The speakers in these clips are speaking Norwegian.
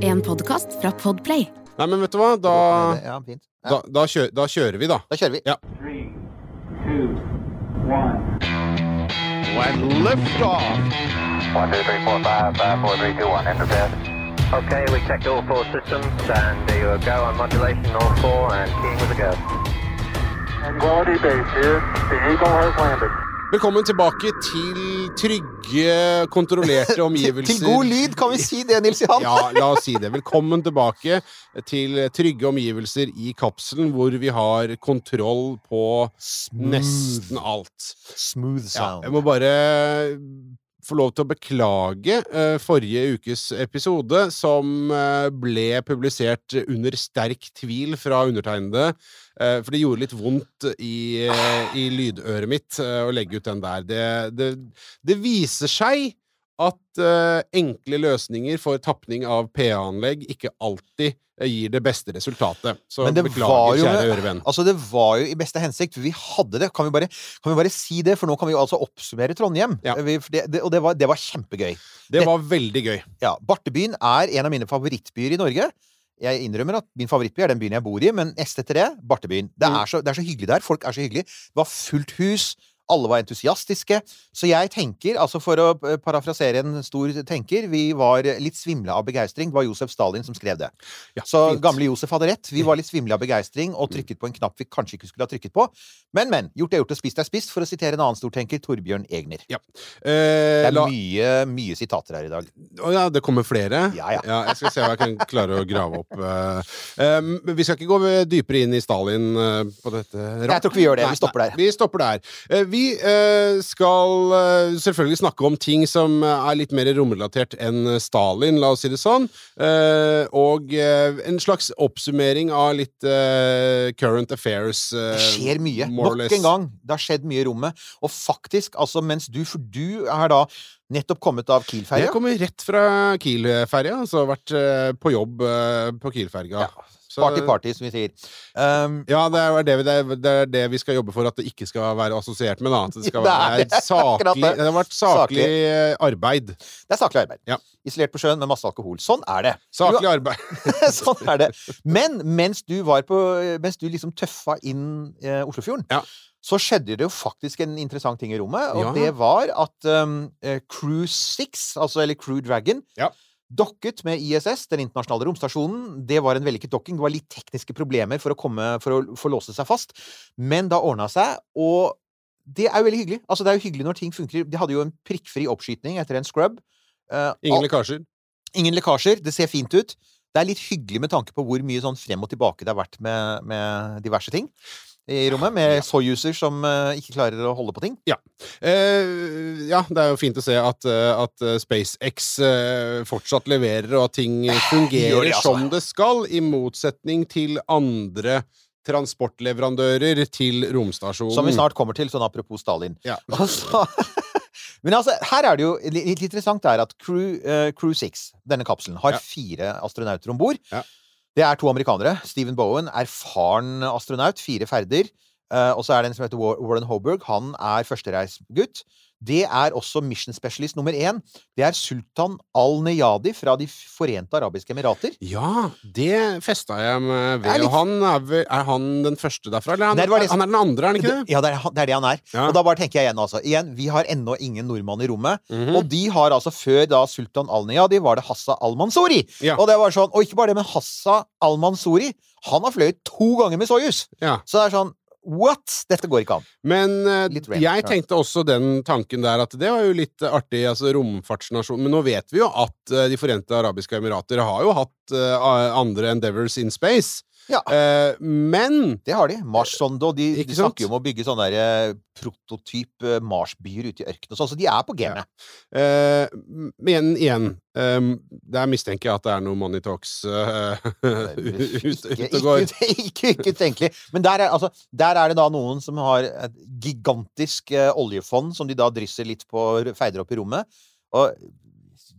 En podkast fra Podplay. Nei, men vet du hva? Da, Ja, fint. da, Ja, da, kjører, da kjører vi, da. da kjører vi. Ja. Three, two, one. When liftoff. One, two, three, four, five, five, four, three, two, one. Enter bed. Okay, we checked all four systems, and there you go on modulation, all four, and keying with a go. Quality base here. The Eagle has landed. Velkommen tilbake til trygge, kontrollerte omgivelser. Til god lyd, kan vi si det, Nils Johan? Ja, la oss si det. Velkommen tilbake til trygge omgivelser i kapselen, hvor vi har kontroll på nesten alt. Smooth sound. Ja, jeg må bare få lov til å beklage uh, forrige ukes episode, som uh, ble publisert under sterk tvil fra undertegnede. Uh, for det gjorde litt vondt i, i lydøret mitt å legge ut den der. Det, det, det viser seg at enkle løsninger for tapning av PA-anlegg ikke alltid gir det beste resultatet. Så beklager, jo kjære ørevenn. Altså, det var jo i beste hensikt. Vi hadde det. Kan vi bare, kan vi bare si det? For nå kan vi jo altså oppsummere Trondheim. Ja. Vi, det, det, og det var, det var kjempegøy. Det var veldig gøy. Ja, Bartebyen er en av mine favorittbyer i Norge. Jeg innrømmer at min favorittby er den byen jeg bor i, men nest etter det Bartebyen. Det Mm. er, så, det er så hyggelig der. Folk er så hyggelige. Det var fullt hus. Alle var entusiastiske. Så jeg tenker, altså for å eh, parafrasere en stor tenker, vi var litt svimle av begeistring. Det var Josef Stalin som skrev det. Ja, Så fint. gamle Josef hadde rett. Vi var litt svimle av begeistring og trykket på en knapp vi kanskje ikke skulle ha trykket på. Men, men. Gjort er gjort og spist er spist, for å sitere en annen stortenker, Torbjørn Egner. Ja. Det Eh, er la, mye, mye sitater her i dag. Å ja, det kommer flere? Ja, ja. jeg skal se hva jeg kan klare å grave opp. Um, vi skal ikke gå dypere inn i Stalin eh, på dette. Jeg tror ikke vi gjør det. Vi stopper der. Vi stopper der. Eh, vi eh, skal eh, selvfølgelig snakke om ting som er litt mer romrelatert enn Stalin, la oss si det sånn. Eh, og eh, en slags oppsummering av litt eh, current affairs. eh, Det skjer mye. Nok en gang. Det har skjedd mye i rommet. Og faktisk, altså mens du For du er da nettopp kommet av Kiel-ferja. Jeg kommer rett fra Kiel-ferja, altså vært eh, på jobb eh, på Kiel-ferga. Ja. Så- Party, party, som vi sier. Um, Ja, det er, det, vi- det, er, det det vi skal jobbe for at det ikke skal være assosiert med. Da. At det skal være saklig, det. det har vært saklig arbeid. det er saklig arbeid. Ja. Isolert på sjøen med masse alkohol. Sånn er det. Saklig arbeid. sånn er det. Men mens du var på Mens du liksom tøffa inn eh, Oslofjorden, Ja. så skjedde det jo faktisk en interessant ting i rommet. Og Ja. det var at um, eh, Crew 6, altså eller Crew Dragon, Ja. Dokket med ISS, den internasjonale romstasjonen. Det var en vellykket dokking. Det var litt tekniske problemer for å, komme, for å få låse seg fast. Men da ordna seg, og det er jo veldig hyggelig. Altså, det er jo hyggelig når ting funker. De hadde jo en prikkfri oppskyting etter en scrub. Uh, Ingen lekkasjer. Ingen lekkasjer. Det ser fint ut. Det er litt hyggelig med tanke på hvor mye sånn frem og tilbake det har vært med, med diverse ting i rommet. Med soyuser som uh, ikke klarer å holde på ting. Eh, ja, det er jo fint å se at, uh, at SpaceX fortsatt leverer, og at ting fungerer det, altså. som det skal, i motsetning til andre transportleverandører til romstasjonen. Som vi snart kommer til, sånn apropos Stalin. Ja. Altså, Men altså, her er det jo litt interessant er at Crew, Crew 6, denne kapselen, har Ja. fire astronauter om bord. Det er to amerikanere. Stephen Bowen, erfaren astronaut, fire ferder. Uh, og så er det en som heter Warren Hoburg. Han er førstereisgutt. Det er også mission specialist nummer én. Det er sultan al-Neyadi fra De forente arabiske emirater. Ja, det festa jeg meg er ved. litt- Og han er, vel, er han den første derfra? Eller han, det det som- han er den andre, er han ikke det? Ja, det er, det er det han er. Ja. Og da bare tenker jeg igjen, altså. Igjen, vi har ennå ingen nordmann i rommet. Mhm. Og de har altså, før da sultan al-Niyadi, var det Hassa al-Mansouri. Ja. Og det var sånn, og ikke bare det, men Hassa al-Mansouri, han har fløyet to ganger med Soyuz. Ja. Så det er sånn, what? Dette går ikke an. Men eh, jeg tenkte også den tanken der at det var jo litt artig, altså romfartsnasjon. Men nå vet vi jo at eh, De forente arabiske emirater har jo hatt eh, andre endeavors in space. Ja. Uh, men Det har de. Mars-sonde, og de, de snakker jo om å bygge sånne der, eh, prototyp eh, Mars-byer ute i ørkenen og sånn, så de er på gamet. eh, men igjen um, Der mistenker jeg at det er noe money talks uh, ut, ut, ut og går. ikke, ikke, ikke utenkelig. Men der er, altså, der er det da noen som har et gigantisk oljefond som de da drysser litt på, feider opp i rommet. Og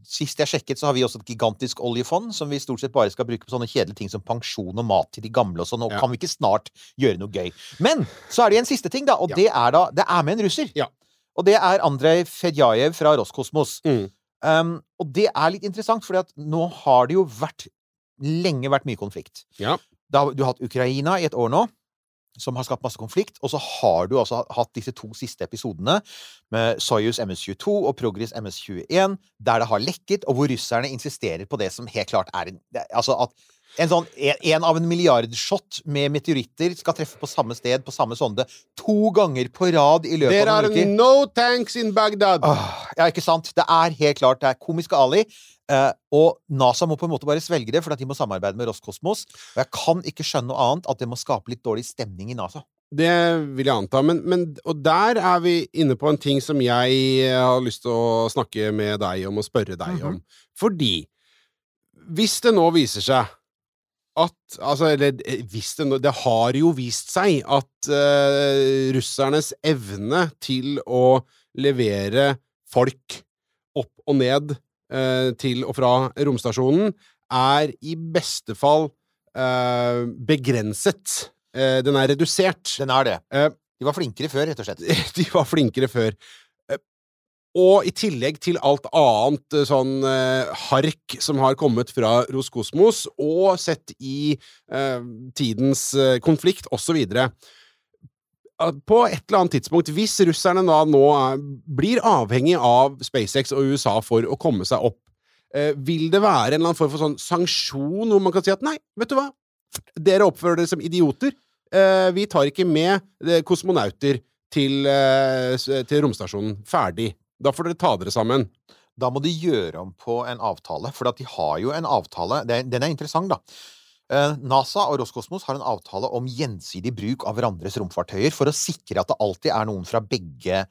Sist jeg sjekket, så har vi også et gigantisk oljefond som vi stort sett bare skal bruke på sånne kjedelige ting som pensjon og mat til de gamle og sånn. Og Ja. kan vi ikke snart gjøre noe gøy? Men så er det en siste ting, da, og Ja. det er da Det er med en russer. Ja. Og det er Andrej Fedjajev fra Roskosmos. Mm. Um, og det er litt interessant, for nå har det jo vært lenge vært mye konflikt. Ja. Da, du har hatt Ukraina i et år nå, som har skapt masse konflikt. Og så har du altså hatt disse to siste episodene med Soyuz MS-22 og Progress MS-21, der det har lekket, og hvor russerne insisterer på det som helt klart er en Altså at en sånn en, av en milliardshot med meteoritter skal treffe på samme sted, på samme sonde, to ganger på rad i løpet There av are noen uker. no tanks in Baghdad! Åh, ja, ikke sant? Det er helt klart det er komiske Ali. eh, og NASA må på en måte bare svelge det, for at de må samarbeide med Roskosmos. Og jeg kan ikke skjønne noe annet at det må skape litt dårlig stemning i NASA. Det vil jeg anta. Men, men, og der er vi inne på en ting som jeg har lyst til å snakke med deg om og spørre deg om. Fordi hvis det nå viser seg at Altså, eller eh, det Det har jo vist seg at uh, russernes evne til å levere folk opp og ned uh, til og fra romstasjonen er i beste fall uh, begrenset. Den er redusert. Den er det. De var flinkere før, rett og slett. de var flinkere før. Eh, Og i tillegg til alt annet eh, sånn eh, hark som har kommet fra Roskosmos, og sett i eh, tidens eh, konflikt, osv. På et eller annet tidspunkt, hvis russerne da nå er, blir avhengig av SpaceX og USA for å komme seg opp, eh, vil det være en eller annen form for sånn sanksjon hvor man kan si at nei, vet du hva, dere oppfører dere som idioter. Eh, vi tar ikke med eh, kosmonauter til, eh, til romstasjonen. Ferdig. Da får dere ta dere sammen. Da må de gjøre om på en avtale, for de har jo en avtale Den er interessant, da. Eh, NASA og Roskosmos har en avtale om gjensidig bruk av hverandres romfartøyer for å sikre at det alltid er noen fra begge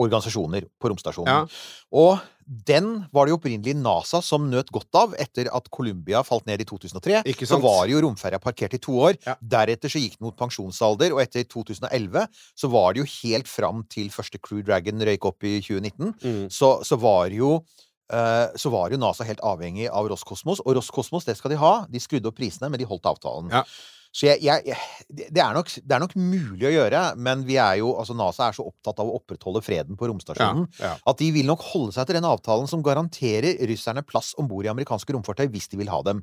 organisasjoner på romstasjonen. Ja. Og den var det jo opprinnelig NASA som nøt godt av etter at Columbia falt ned i 2003. Ikke Så var jo romferja parkert i to år. Ja. Deretter så gikk den mot pensjonsalder, og etter 2011 så var det jo helt fram til første Crew Dragon røyk opp i 2019 Mm. så, så var jo eh, så var jo NASA helt avhengig av Roskosmos, og Roskosmos, det skal de ha. De skrudde opp prisene, men de holdt avtalen. Ja. Så jeg, jeg, det, er nok, det er nok mulig å gjøre, men vi er jo, altså NASA er så opptatt av å opprettholde freden på romstasjonen ja. at de vil nok holde seg til den avtalen som garanterer russerne plass om bord i amerikanske romfartøy hvis de vil ha dem.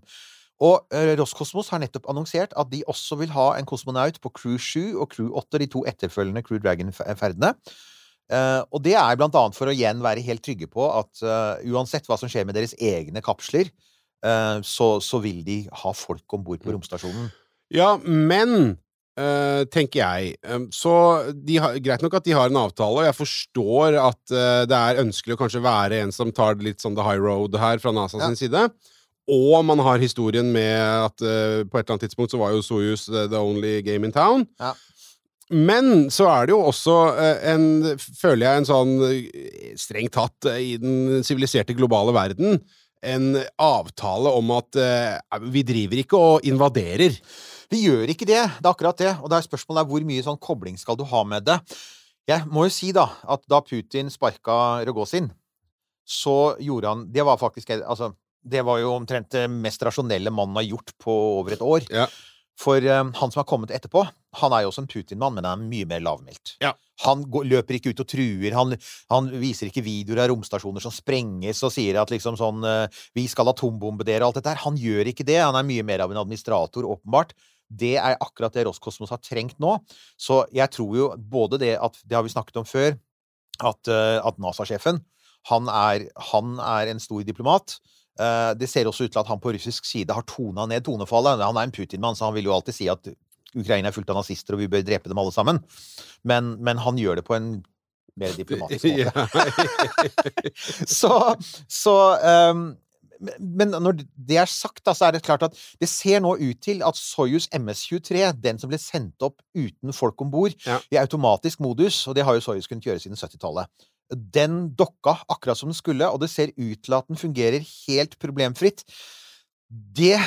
Og eh, Roskosmos har nettopp annonsert at de også vil ha en kosmonaut på Crew 7 og Crew 8, de to etterfølgende Crew Dragon-ferdene. Uh, og det er blant annet for å igjen være helt trygge på at uh, uansett hva som skjer med deres egne kapsler, uh, så, så vil de ha folk om bord på romstasjonen. Ja, men Uh, tenker jeg Um, Så har, greit nok at de har en avtale, og jeg forstår at uh, det er ønskelig å kanskje være en som tar litt sånn the high road her fra NASA Ja. sin side. Og man har historien med at uh, på et eller annet tidspunkt så var jo Soyuz the, the only game in town. Ja. Men så er det jo også en, føler jeg, en sånn strengt tatt i den siviliserte globale verden, en avtale om at vi driver ikke og invaderer. Vi gjør ikke det. Det er akkurat det. Og det er spørsmålet er hvor mye sånn kobling skal du ha med det. Jeg må jo si da at da Putin sparka Rogozin, så gjorde han Det var faktisk altså, Det var jo omtrent det mest rasjonelle mannen har gjort på over et år. Ja. For um, han som har kommet etterpå, han er jo også en Putin-mann, men han er mye mer lavmælt. Ja. Han går, løper ikke ut og truer. Han, han viser ikke videoer av romstasjoner som sprenges og sier at liksom sånn uh, Vi skal atombombe dere og alt dette her. Han gjør ikke det. Han er mye mer av en administrator, åpenbart. Det er akkurat det Roskosmos har trengt nå. Så jeg tror jo både det at Det har vi snakket om før, at, eh, at NASA-sjefen han er, han er en stor diplomat. Eh, det ser også ut til at han på russisk side har tona ned tonefallet. Han er en Putin-mann, så han vil jo alltid si at Ukraina er fullt av nazister, og vi bør drepe dem alle sammen. Men, men han gjør det på en mer diplomatisk måte. så så ehm, men når det er sagt, da, så er det klart at det ser nå ut til at Soyuz MS-23, den som ble sendt opp uten folk om bord, Ja. i automatisk modus, og det har jo Soyuz kunnet gjøre siden 70-tallet, den dokka akkurat som den skulle, og det ser ut til at den fungerer helt problemfritt. Det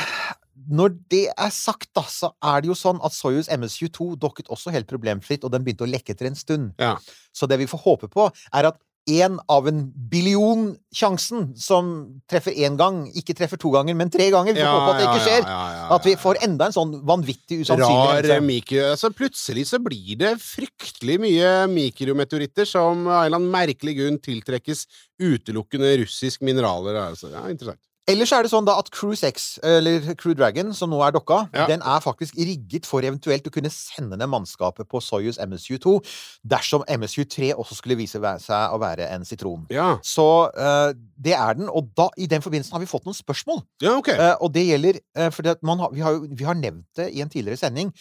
Når det er sagt, da, så er det jo sånn at Soyuz MS-22 dokket også helt problemfritt, og den begynte å lekke etter en stund. Ja. Så det vi får håpe på, er at én av en billion sjansen som treffer én gang, ikke treffer to ganger, men tre ganger. Vi får håpe at det ikke skjer. ja, ja, ja, At vi får enda en sånn vanvittig usannsynlig Rar mikro... Altså, plutselig så blir det fryktelig mye mikrometeoritter som av en eller annen merkelig grunn tiltrekkes utelukkende russisk mineraler. Altså. Ja, interessant. Ellers er det sånn da at Cruise X, eller Crew Dragon, som nå er dokka, Ja. den er faktisk rigget for eventuelt å kunne sende ned mannskapet på Soyuz MSU-2 dersom MSU-3 også skulle vise seg å være en sitron. Ja, Så uh, det er den, og da, i den forbindelsen har vi fått noen spørsmål. ja ok. Uh, og det gjelder uh, at har, vi, har, vi har nevnt det i en tidligere sending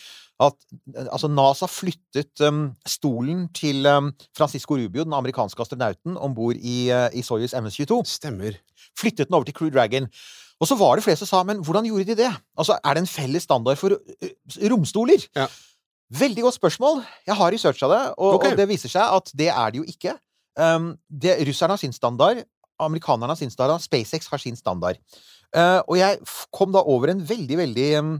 at eh, altså NASA flyttet um, stolen til um, Francisco Rubio, den amerikanske astronauten, om bord i, uh, i Soyuz MS-22. Stemmer. Flyttet den over til Crew Dragon. Og så var det flere som sa men hvordan gjorde de det? Altså, Er det en felles standard for uh, romstoler? Ja. Veldig godt spørsmål. Jeg har researcha det, og, okay. og det viser seg at det er det jo ikke. Um, det, russerne har sin standard, amerikanerne har sin standard, SpaceX har sin standard. Uh, og jeg kom da over en veldig, veldig um,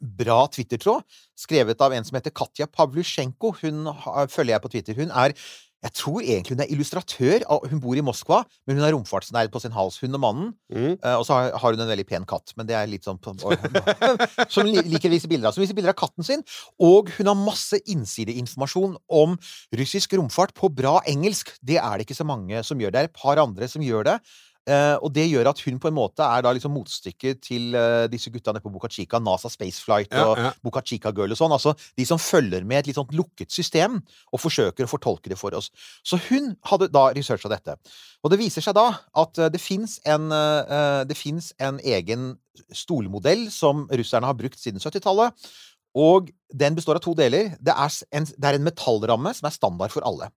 bra Twitter-tråd, skrevet av en som heter Katja Pavlusjenko. Hun følger jeg på Twitter. Hun er jeg tror egentlig hun er illustratør. Hun bor i Moskva, men hun er romfartsnerd på sin hals. Hun og mannen. Mm. Eh, og så har, har hun en veldig pen katt, men det er litt sånn Som liker å vise bilder av. Som viser bilder av katten sin. Og hun har masse innsideinformasjon om russisk romfart på bra engelsk. Det er det ikke så mange som gjør. Det er et par andre som gjør det. Eh, og det gjør at hun på en måte er da liksom motstykket til uh, disse gutta nede på Boca Chica, NASA Spaceflight Ja, og ja. Boca Chica Girl og sånn. Altså de som følger med et litt sånt lukket system og forsøker å fortolke det for oss. Så hun hadde da researcha dette. Og det viser seg da at eh, det fins en, uh, en egen stolmodell som russerne har brukt siden 70-tallet. Og den består av to deler. Det er, en, det er en metallramme som er standard for alle.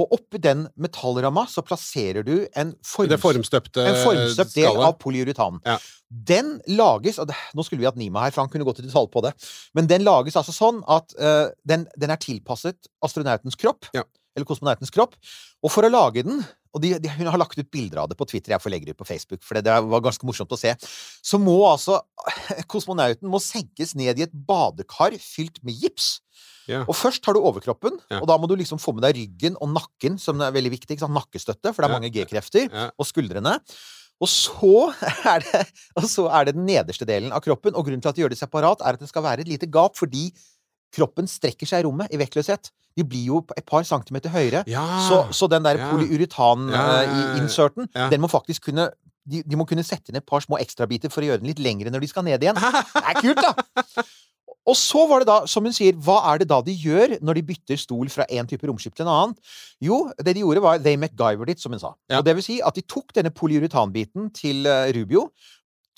Og oppi den metallramma så plasserer du en, forms, formstøpte en formstøpt del av polyuretan. Ja. Den lages og det, Nå skulle vi hatt Nima her, for han kunne gått i detalj på det. Men den lages altså sånn at uh, den, den er tilpasset astronautens kropp. Ja. Eller kosmonautens kropp. Og for å lage den og de, de, Hun har lagt ut bilder av det på Twitter, jeg får legge det ut på Facebook, for det, det var ganske morsomt å se. Så må altså kosmonauten må senkes ned i et badekar fylt med gips. Yeah. Og først har du overkroppen, yeah. og da må du liksom få med deg ryggen og nakken, som er veldig viktig. Nakkestøtte, for det er mange G-krefter. Yeah. Og skuldrene. Og så, er det, og så er det den nederste delen av kroppen. Og grunnen til at de gjør det separat, er at det skal være et lite gap, fordi kroppen strekker seg i rommet i vektløshet. De blir jo et par centimeter høyere. Ja. Så, så den der Ja. polyuretan-inserten, Ja, ja, den må faktisk kunne de, de må kunne sette inn et par små ekstrabiter for å gjøre den litt lengre når de skal ned igjen. Det er kult, da! Og så var det da, som hun sier, hva er det da de gjør når de bytter stol fra én type romskip til en annen? Jo, det de gjorde, var they MacGyvered it, som hun sa. Og det vil si at de tok denne polyuretanbiten til eh, Rubio,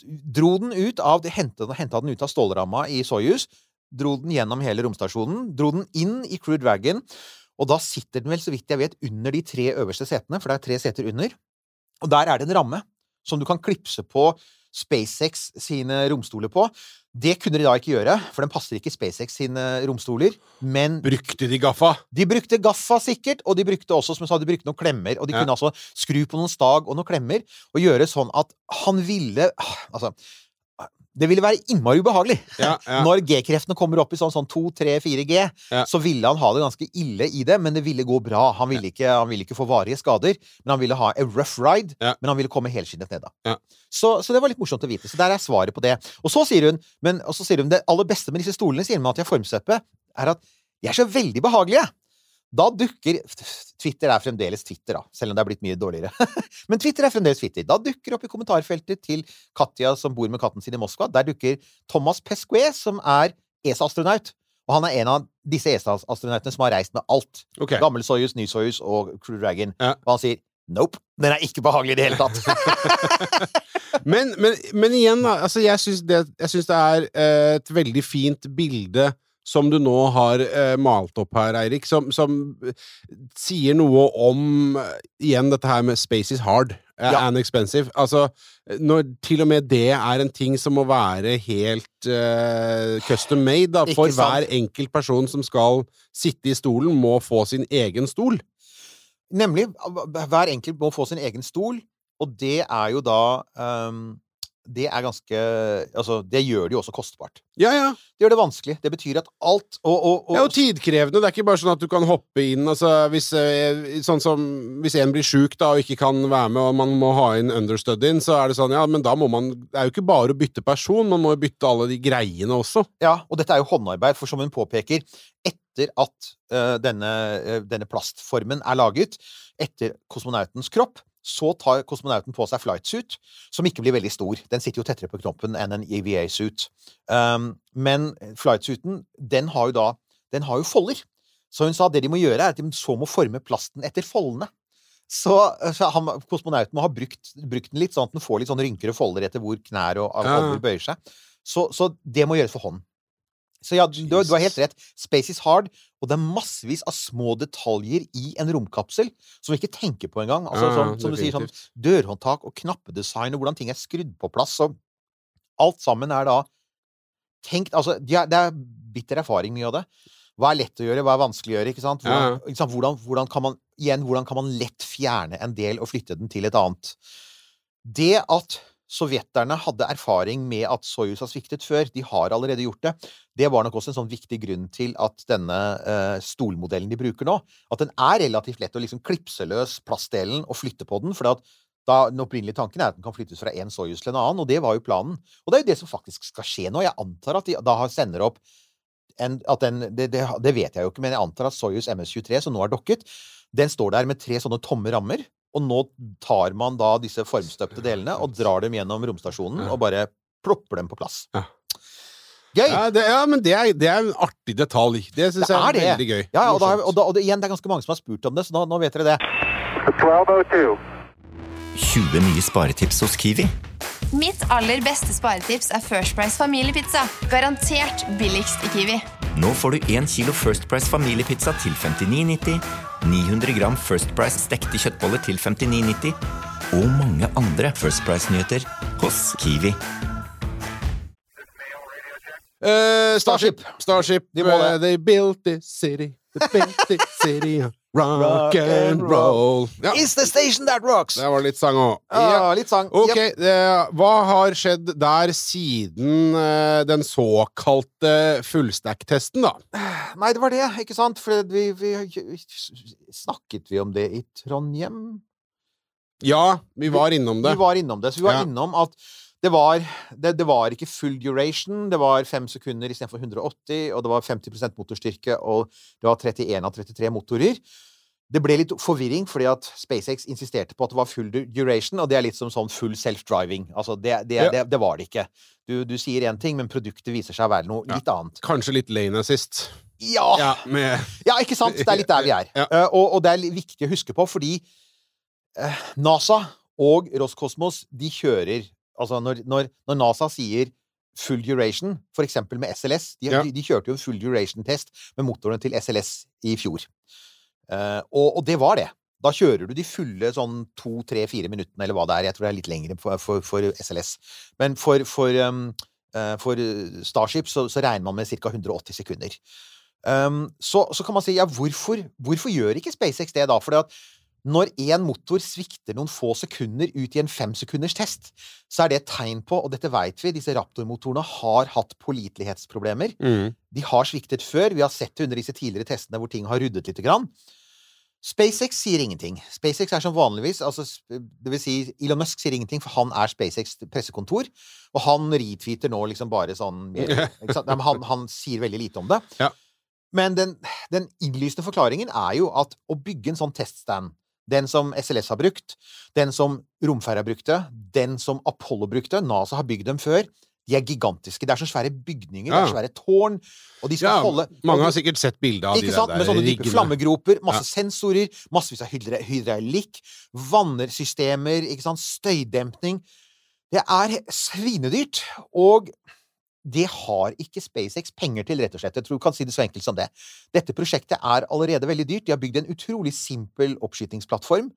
dro den ut av de henta den ut av stålramma i Soyuz, dro den gjennom hele romstasjonen, dro den inn i Crew Dragon, og da sitter den vel, så vidt jeg vet, under de tre øverste setene, for det er tre seter under. Og der er det en ramme som du kan klipse på SpaceX sine romstoler på. Det kunne de da ikke gjøre, for den passer ikke SpaceX sine romstoler. Men Brukte de gaffa? de brukte gaffa sikkert, og de brukte også, som jeg sa, de brukte noen klemmer. Og de Ja. kunne altså skru på noen stag og noen klemmer, og gjøre sånn at han ville Altså det ville være innmari ubehagelig. Ja, ja. Når G-kreftene kommer opp i sånn, sånn 2-3-4G, Ja. så ville han ha det ganske ille i det, men det ville gå bra. Han ville ikke, han ville ikke få varige skader, men han ville ha a rough ride, men han ville komme helskinnet ned da. Ja. Så, så det var litt morsomt å vite. Så der er svaret på det. Og så sier hun, men, og så sier hun det aller beste med disse stolene, sier hun at de har formstøpe, er at de er så veldig behagelige. Da dukker Twitter er fremdeles Twitter, da, selv om det er blitt mye dårligere. Men Twitter er fremdeles Twitter. Da dukker opp i kommentarfeltet til Katja som bor med katten sin i Moskva, der dukker Thomas Pesquet, som er ESA-astronaut. Og han er en av disse ESA-astronautene som har reist med alt. Okay. Gammel Soyuz, ny Soyuz og Crew Dragon. Ja. Og han sier nope, den er ikke behagelig i det hele tatt. Men, men, men igjen, da. Altså, jeg syns det, det er eh, et veldig fint bilde som du nå har eh, malt opp her, Eirik, som, som eh, sier noe om eh, igjen dette her med 'space is hard' eh, Ja. and expensive. Altså, når til og med det er en ting som må være helt eh, custom made, da, for hver enkelt person som skal sitte i stolen, må få sin egen stol. Nemlig. Hver enkelt må få sin egen stol, og det er jo da ehm, det er ganske Altså, det gjør det jo også kostbart. Ja, ja. Det gjør det vanskelig. Det betyr at alt Og, og, og er jo tidkrevende. Det er ikke bare sånn at du kan hoppe inn altså, hvis, eh, Sånn som hvis en blir sjuk da, og ikke kan være med, og man må ha inn understudyen, så er det sånn, ja, men da må man Det er jo ikke bare å bytte person, man må jo bytte alle de greiene også. Ja, og dette er jo håndarbeid, for som hun påpeker, etter at uh, denne, uh, denne plastformen er laget, etter kosmonautens kropp, så tar kosmonauten på seg flightsuit, som ikke blir veldig stor. Den sitter jo tettere på knoppen enn en EVA-suit. Um, men flightsuiten, den har jo da Den har jo folder. Så hun sa at det de må gjøre, er at de så må forme plasten etter foldene. Så, så han, kosmonauten må ha brukt, brukt den litt, sånn at den får litt sånn rynker og folder etter hvor knær og Ja. bøyer seg. Så, så det må gjøres for hånd. Så ja, du, du har helt rett. Space is hard, og det er massevis av små detaljer i en romkapsel som vi ikke tenker på engang. Altså, Ja, sånn, som du sier, sånn dørhåndtak og knappedesign og hvordan ting er skrudd på plass. Og alt sammen er da tenkt Altså, det er, det er bitter erfaring, mye av det. Hva er lett å gjøre, hva er vanskelig å gjøre? ikke sant? Hvordan, ikke sant? hvordan, hvordan kan man igjen, hvordan kan man lett fjerne en del og flytte den til et annet? Det at sovjeterne hadde erfaring med at Soyuz har sviktet før, de har allerede gjort det, det var nok også en sånn viktig grunn til at denne eh, stolmodellen de bruker nå, at den er relativt lett å liksom klipse løs plastdelen og flytte på den, for da, den opprinnelige tanken er at den kan flyttes fra en Soyuz til en annen, og det var jo planen. Og det er jo det som faktisk skal skje nå. Jeg antar at de da sender opp en, den, det, det, det vet jeg jo ikke, men jeg antar at Soyuz MS-23, som nå er dokket, den står der med tre sånne tomme rammer, og nå tar man da disse formstøpte delene og drar dem gjennom romstasjonen Ja. og bare plopper dem på plass. Ja. Gøy! Ja, det, ja men det er, det er en artig detalj. Det syns Det jeg er, er det. veldig gøy. Ja, og, da, og, da, og det, igjen, det er ganske mange som har spurt om det, så nå, nå vet dere det. 1202. 20 nye sparetips hos Kiwi. Mitt aller beste sparetips er First Price familiepizza. Garantert billigst i Kiwi. Nå får du 1 kilo First Price familiepizza til 59,90, 900 gram First Price stekte kjøttboller til 59,90 og mange andre First Price-nyheter hos Kiwi. Uh, Starship. Starship. De må det. eh, they built this city. They built this city. Rock and roll. Ja, Is the station that rocks! Det var litt sang òg. Ja, litt sang. Ok, yep. eh, hva har skjedd der siden uh, den såkalte fullstack-testen, da? Nei, det var det, ikke sant? For vi, vi Snakket vi om det i Trondheim? Ja, vi var innom det. Vi var innom det. Så vi var Ja. innom at det var, det, det var ikke full duration. Det var fem sekunder istedenfor 180, og det var 50% motorstyrke, og det var 31 av 33 motorer. Det ble litt forvirring fordi at SpaceX insisterte på at det var full duration, og det er litt som sånn full self-driving. Altså, det, det, Ja. det, det var det ikke. Du, du sier én ting, men produktet viser seg å være noe Ja. litt annet. Kanskje litt lane assist. Ja! Ja, med Ja, ikke sant? Det er litt der vi er. Eh, og, og det er viktig å huske på, fordi uh, NASA og Roskosmos, de kjører Altså, når, når, når NASA sier full duration, for eksempel med SLS De, Ja. de, de kjørte jo en full duration-test med motorene til SLS i fjor. Uh, og, og det var det. Da kjører du de fulle sånn to, tre, fire minuttene, eller hva det er. Jeg tror det er litt lengre for, for, for SLS. Men for, for, um, uh, for Starship så, så regner man med ca. 180 sekunder. Um, så, så kan man si ja, hvorfor, hvorfor gjør ikke SpaceX det da? For når én motor svikter noen få sekunder ut i en femsekunders test, så er det et tegn på, og dette vet vi, disse Raptor-motorene har hatt pålitelighetsproblemer. mm. De har sviktet før. Vi har sett det under disse tidligere testene hvor ting har ryddet lite grann. SpaceX sier ingenting. SpaceX er som vanligvis altså, Det vil si, Elon Musk sier ingenting, for han er SpaceX pressekontor. Og han retweeter nå liksom bare sånn han, han sier veldig lite om det. Ja. Men den, den innlysende forklaringen er jo at å bygge en sånn teststand den som SLS har brukt, den som romferja brukte, den som Apollo brukte NASA har bygd dem før. De er gigantiske. Det er så svære bygninger, det er er svære tårn, og de skal Ja, holde mange har sikkert sett bilde av de ikke der, sant? Med sånne dype riggene. flammegroper, masse sensorer, massevis av hydra hydraulikk, vannersystemer, ikke sant? støydempning. Det er svinedyrt, og det har ikke SpaceX penger til, rett og slett. Jeg tror du kan si det så enkelt som det. Dette prosjektet er allerede veldig dyrt. De har bygd en utrolig simpel oppskytingsplattform.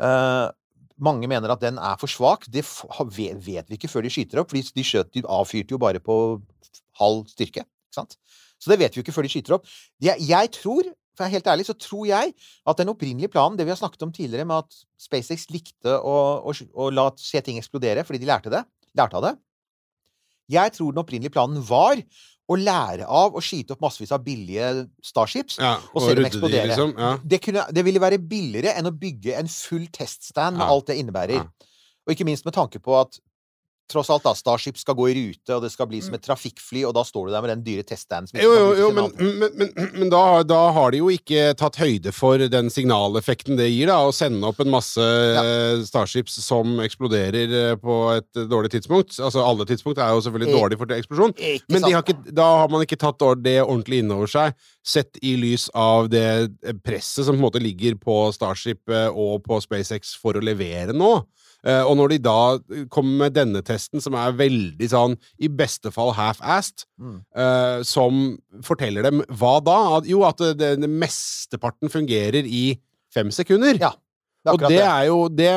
Uh, mange mener at den er for svak. Det vet vi ikke før de skyter opp, for de, skjøt, de avfyrte jo bare på halv styrke. Ikke sant? Så det vet vi jo ikke før de skyter opp. Jeg, jeg tror, for jeg er helt ærlig, så tror jeg at den opprinnelige planen, det vi har snakket om tidligere, med at SpaceX likte å, å, å la se ting eksplodere fordi de lærte det, lærte av det. Jeg tror den opprinnelige planen var å lære av å skyte opp massevis av billige Starships Ja, og se dem eksplodere. de, liksom. Ja. Det, kunne, det ville være billigere enn å bygge en full teststand med Ja. alt det innebærer. Og ikke minst med tanke på at tross alt da, Starship skal gå i rute, og det skal bli som et trafikkfly, og da står du der med den dyre teststanden som Jo, jo, jo, men, men, men, men da, da har de jo ikke tatt høyde for den signaleffekten det gir, da, å sende opp en masse ja. Starships som eksploderer eh, på et eh, dårlig tidspunkt. Altså, alle tidspunkt er jo selvfølgelig Eh, dårlig for eksplosjon. Men har ikke, da har man ikke tatt det ordentlig inn over seg, sett i lys av det presset som på en måte ligger på Starship eh, og på SpaceX for å levere nå. Eh, og når de da kommer med denne testen, som er veldig sånn, i beste fall half-assed, Mm. eh, som forteller dem hva da? Jo, at det, det, mesteparten fungerer i fem sekunder. Ja, det og det. er jo det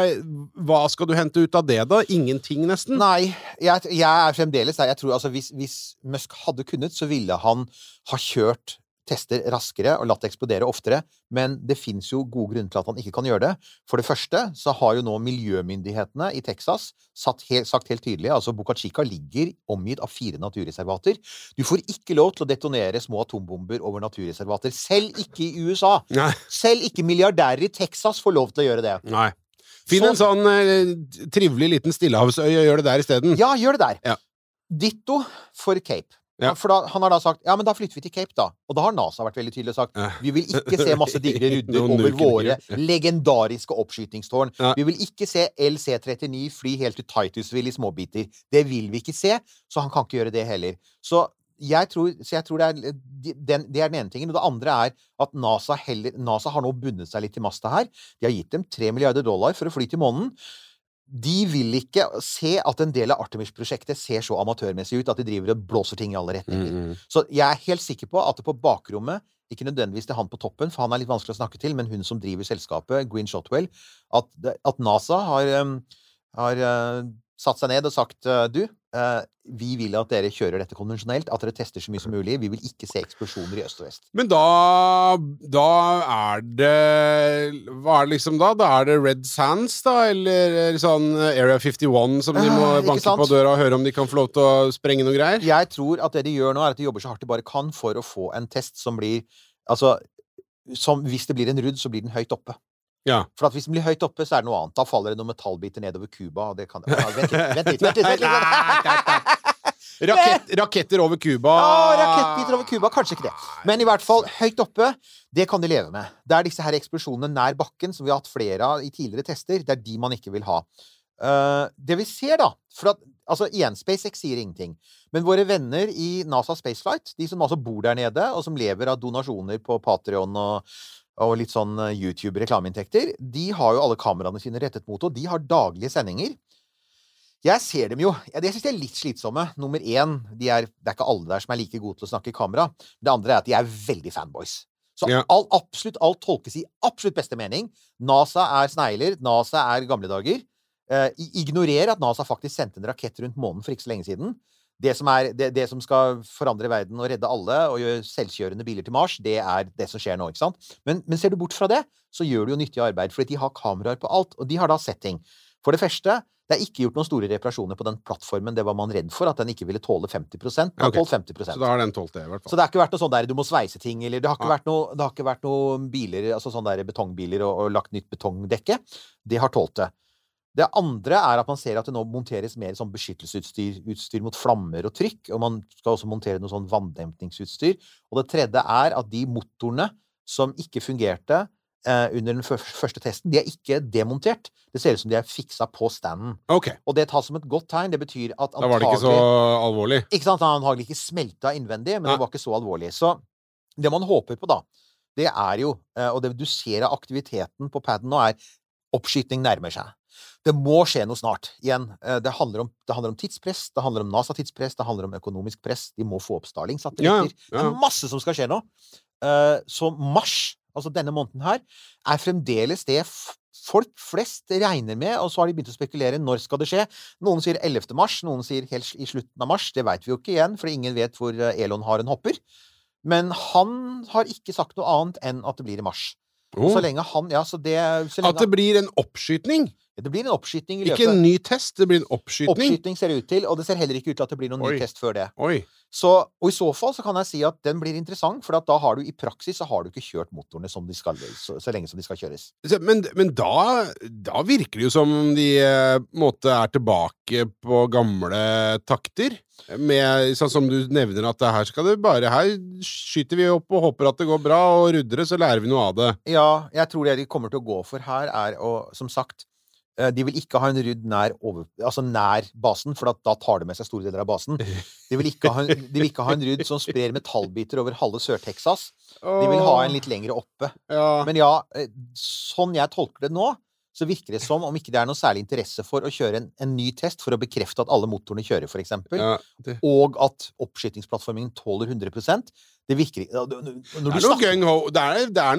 Hva skal du hente ut av det, da? Ingenting, nesten. Nei, jeg, jeg er fremdeles der. Jeg tror altså hvis, hvis Musk hadde kunnet, så ville han ha kjørt tester raskere og latt det eksplodere oftere. Men det fins jo gode grunner til at han ikke kan gjøre det. For det første så har jo nå miljømyndighetene i Texas helt, sagt helt tydelig altså Boca Chica ligger omgitt av fire naturreservater. Du får ikke lov til å detonere små atombomber over naturreservater. Selv ikke i USA. Nei. Selv ikke milliardærer i Texas får lov til å gjøre det. Nei. Finn en sånn eh, trivelig liten stillehavsøy og gjør det der isteden. Ja, gjør det der. Ja. Ditto for Cape. Ja. For da, han har da sagt ja, men da flytter vi til Cape, da. Og da har NASA vært veldig tydelig og sagt Ja. vi vil ikke se masse digre rudder over våre legendariske oppskytingstårn. Ja. Vi vil ikke se LC-39 fly helt til Titusville i småbiter. Det vil vi ikke se, så han kan ikke gjøre det heller. Så jeg tror, så jeg tror det, er, den, det er den ene tingen. Og det andre er at NASA, heller, NASA har nå bundet seg litt til masta her. De har gitt dem 3 milliarder dollar for å fly til månen. De vil ikke se at en del av Artemis-prosjektet ser så amatørmessig ut at de driver og blåser ting i alle retninger. Mm, mm. Så jeg er helt sikker på at det på bakrommet ikke nødvendigvis til han på toppen, for han er litt vanskelig å snakke til, men hun som driver selskapet, Green Shotwell, at, at NASA har, um, har uh, satt seg ned og sagt uh, du, uh, vi vil at dere kjører dette konvensjonelt, at dere tester så mye som mulig. Vi vil ikke se eksplosjoner i øst og vest. Men da, da er det Hva er det liksom da? Da er det Red Sands, da? Eller sånn Area 51 som de må uh, banke på døra og høre om de kan få lov til å sprenge noe greier? Jeg tror at det de gjør nå, er at de jobber så hardt de bare kan for å få en test som blir Altså, som, hvis det blir en rudd, så blir den høyt oppe. Ja. For at hvis den blir høyt oppe, så er det noe annet. Da faller det noen metallbiter nedover Cuba, og det kan ja, Vent litt, vent litt! Vent litt, vent litt. Rakett, raketter over Cuba Ja, rakettbiter over Cuba. Kanskje ikke det. Men i hvert fall, høyt oppe, det kan de leve med. Det er disse her eksplosjonene nær bakken, som vi har hatt flere av i tidligere tester, det er de man ikke vil ha. Uh, det vi ser, da for at, altså Igjen, SpaceX sier ingenting. Men våre venner i NASA Spaceflight, de som altså bor der nede, og som lever av donasjoner på Patrion og, og litt sånn eh, YouTube-reklameinntekter, de har jo alle kameraene sine rettet mot, og de har daglige sendinger. Jeg ser dem jo. Jeg, jeg syns de er litt slitsomme. Nummer én, de er, det er ikke alle der som er like gode til å snakke i kamera. Det andre er at de er veldig fanboys. Så Ja. all, absolutt alt tolkes i absolutt beste mening. NASA er snegler. NASA er gamle dager. Eh, i- ignorer at NASA faktisk sendte en rakett rundt månen for ikke så lenge siden. Det som, er, det, det som skal forandre verden og redde alle og gjøre selvkjørende biler til Mars, det er det som skjer nå. ikke sant? Men, men ser du bort fra det, så gjør du jo nyttig arbeid, fordi de har kameraer på alt. Og de har da sett ting. For det første, det er ikke gjort noen store reparasjoner på den plattformen. Det var man redd for, at den ikke ville tåle 50 Den har Ok. 50% Så da har den tålt det, i hvert fall. så det har ikke vært noe sånn der du må sveise ting, eller det har ikke Nei. vært noe, det har ikke vært noe biler, altså sånn der betongbiler og, og lagt nytt betongdekke. Det har tålt det. Det andre er at man ser at det nå monteres mer sånn beskyttelsesutstyr utstyr mot flammer og trykk, og man skal også montere noe sånn vanndempningsutstyr. Og det tredje er at de motorene som ikke fungerte eh, under den første testen, de er ikke demontert. Det ser ut som de er fiksa på standen. Okay. Og det tas som et godt tegn. Det betyr at antagelig da var det ikke så alvorlig. ikke sant? Han har antagelig ikke smelta innvendig, men Nei. det var ikke så alvorlig. Så det man håper på, da, det er jo eh, Og det du ser av aktiviteten på paden nå, er oppskyting nærmer seg. Det må skje noe snart. Igjen, eh, det handler om, det handler om tidspress, det handler om NASA-tidspress, det handler om økonomisk press. De må få opp Starling-satellitter. Ja, ja. Det er masse som skal skje nå. Eh, Så mars, altså denne måneden her, er fremdeles det folk flest regner med, og så har de begynt å spekulere når skal det skje. Noen sier 11. mars, noen sier helt i slutten av mars. Det veit vi jo ikke igjen, for ingen vet hvor eh, Elon har en hopper. Men han har ikke sagt noe annet enn at det blir i mars. Oh. Så lenge han Ja, så det så lenge At det blir en oppskytning? Det blir en oppskyting i løpet Ikke en ny test, det blir en oppskytning. Oppskyting ser det ut til, og det ser heller ikke ut til at det blir noen Oi. ny test før det. Oi. Så, og i så fall så kan jeg si at den blir interessant, for da har du i praksis så har du ikke kjørt motorene som de skal, så, så lenge som de skal kjøres. Men, men da, da virker det jo som de eh, måte er tilbake på gamle takter. Med, sånn som du nevner, at det her skal det bare Her skyter vi opp og håper at det går bra, og rudder det, så lærer vi noe av det. Ja, jeg tror det de kommer til å gå for her, er å, som sagt de vil ikke ha en rudd nær, over, altså nær basen, for da tar det med seg store deler av basen. De vil ikke ha en, de vil ikke ha en rudd som sprer metallbiter over halve Sør-Texas. De vil ha en litt lengre oppe. Ja. Men ja, eh, sånn jeg tolker det nå, så virker det som om ikke det er noe særlig interesse for å kjøre en, en ny test for å bekrefte at alle motorene kjører, eksempel, ja, det, og at oppskytingsplattformen tåler 100 Det virker Når det, er noe gung-ho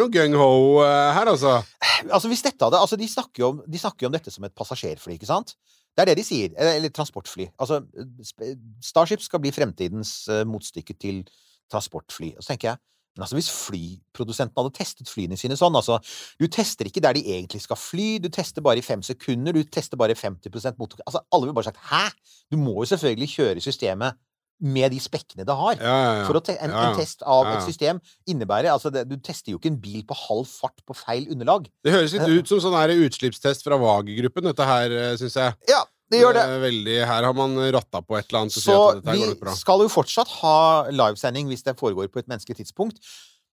noe gung-ho eh, her, altså. Altså, hvis dette hadde Altså, de snakker jo om, de snakker jo om dette som et passasjerfly, ikke sant? Det er det de sier. Eller, eller transportfly. Altså, Starship skal bli fremtidens uh, motstykke til transportfly. Og så tenker jeg men altså, hvis flyprodusenten hadde testet flyene sine sånn altså, Du tester ikke der de egentlig skal fly, du tester bare i fem sekunder, du tester bare 50% motor... Altså, alle ville bare sagt 'hæ?! Du må jo selvfølgelig kjøre systemet med de spekkene det har. Ja, ja, ja. For te en, en test av et system innebærer altså det, Du tester jo ikke en bil på halv fart på feil underlag. Det høres litt ut som sånn utslippstest fra Wager-gruppen, dette her, syns jeg. Ja, det gjør det. er Veldig, her har man ratta på et eller annet Så, Så vi skal jo fortsatt ha livesending hvis det foregår på et menneskelig tidspunkt.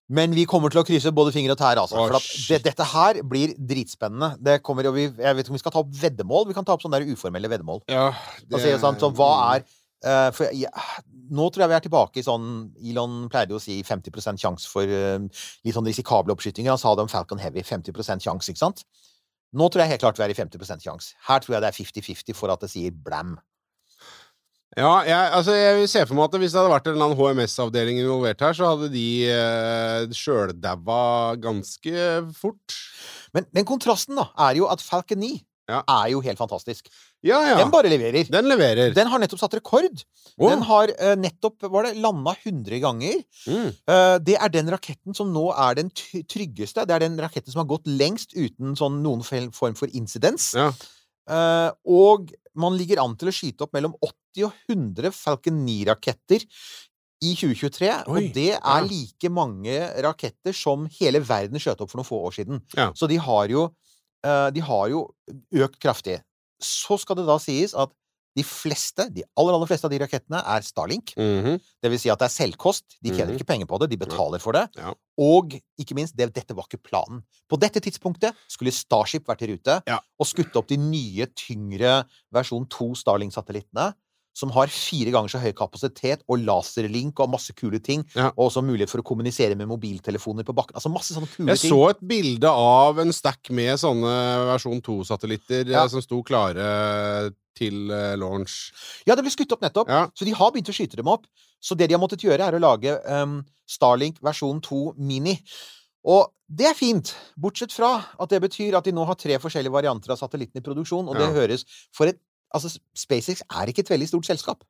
Men vi kommer til å krysse både finger og tær, altså. Å, for det, dette her blir dritspennende. Det kommer, og vi, jeg vet ikke om vi skal ta opp veddemål. Vi kan ta opp sånne der uformelle veddemål. Ja, det... altså, sånn, så hva er Uh, for ja, Nå tror jeg vi er tilbake i sånn Elon pleide å si 50 sjanse for uh, litt sånn risikable oppskytinger. Han sa det om Falcon Heavy. 50 sjanse, ikke sant? Nå tror jeg helt klart vi er i 50 sjanse. Her tror jeg det er 50-50 for at det sier blam. Ja, jeg, altså jeg ser for meg at hvis det hadde vært en HMS-avdeling involvert her, så hadde de eh, sjøldaua ganske fort. Men den kontrasten da, er jo at Falcon 9 Ja. er jo helt fantastisk. Ja, ja. Den bare leverer. Den leverer. Den har nettopp satt rekord. Å. Den har uh, nettopp var det, landa 100 ganger. Mm. Uh, det er den raketten som nå er den tryggeste. Det er den raketten som har gått lengst uten sånn noen form for incidens. Ja. Uh, og man ligger an til å skyte opp mellom 80 og 100 Falcon 9-raketter i 2023. Oi, og det er like mange raketter som hele verden skjøt opp for noen få år siden. Så de har jo De har jo økt kraftig. Så skal det da sies at de fleste, de aller, aller fleste av de rakettene er Starlink. Mhm. Det vil si at det er selvkost. De tjener Mhm. ikke penger på det, de betaler for det. Ja. Og ikke minst, det, dette var ikke planen. På dette tidspunktet skulle Starship vært i rute Ja. og skutt opp de nye, tyngre versjon 2 Starlink-satellittene. Som har fire ganger så høy kapasitet og laserlink og masse kule ting. Ja. Og også mulighet for å kommunisere med mobiltelefoner på bakken. Altså masse sånne kule Jeg ting. så et bilde av en stack med sånne versjon 2-satellitter Ja. som sto klare til eh, launch. Ja, det ble skutt opp nettopp. Ja. Så de har begynt å skyte dem opp. Så det de har måttet gjøre, er å lage um, Starlink versjon 2 Mini. Og det er fint, bortsett fra at det betyr at de nå har tre forskjellige varianter av satellitten i produksjon, og det høres for et Altså, SpaceX er ikke et veldig stort selskap.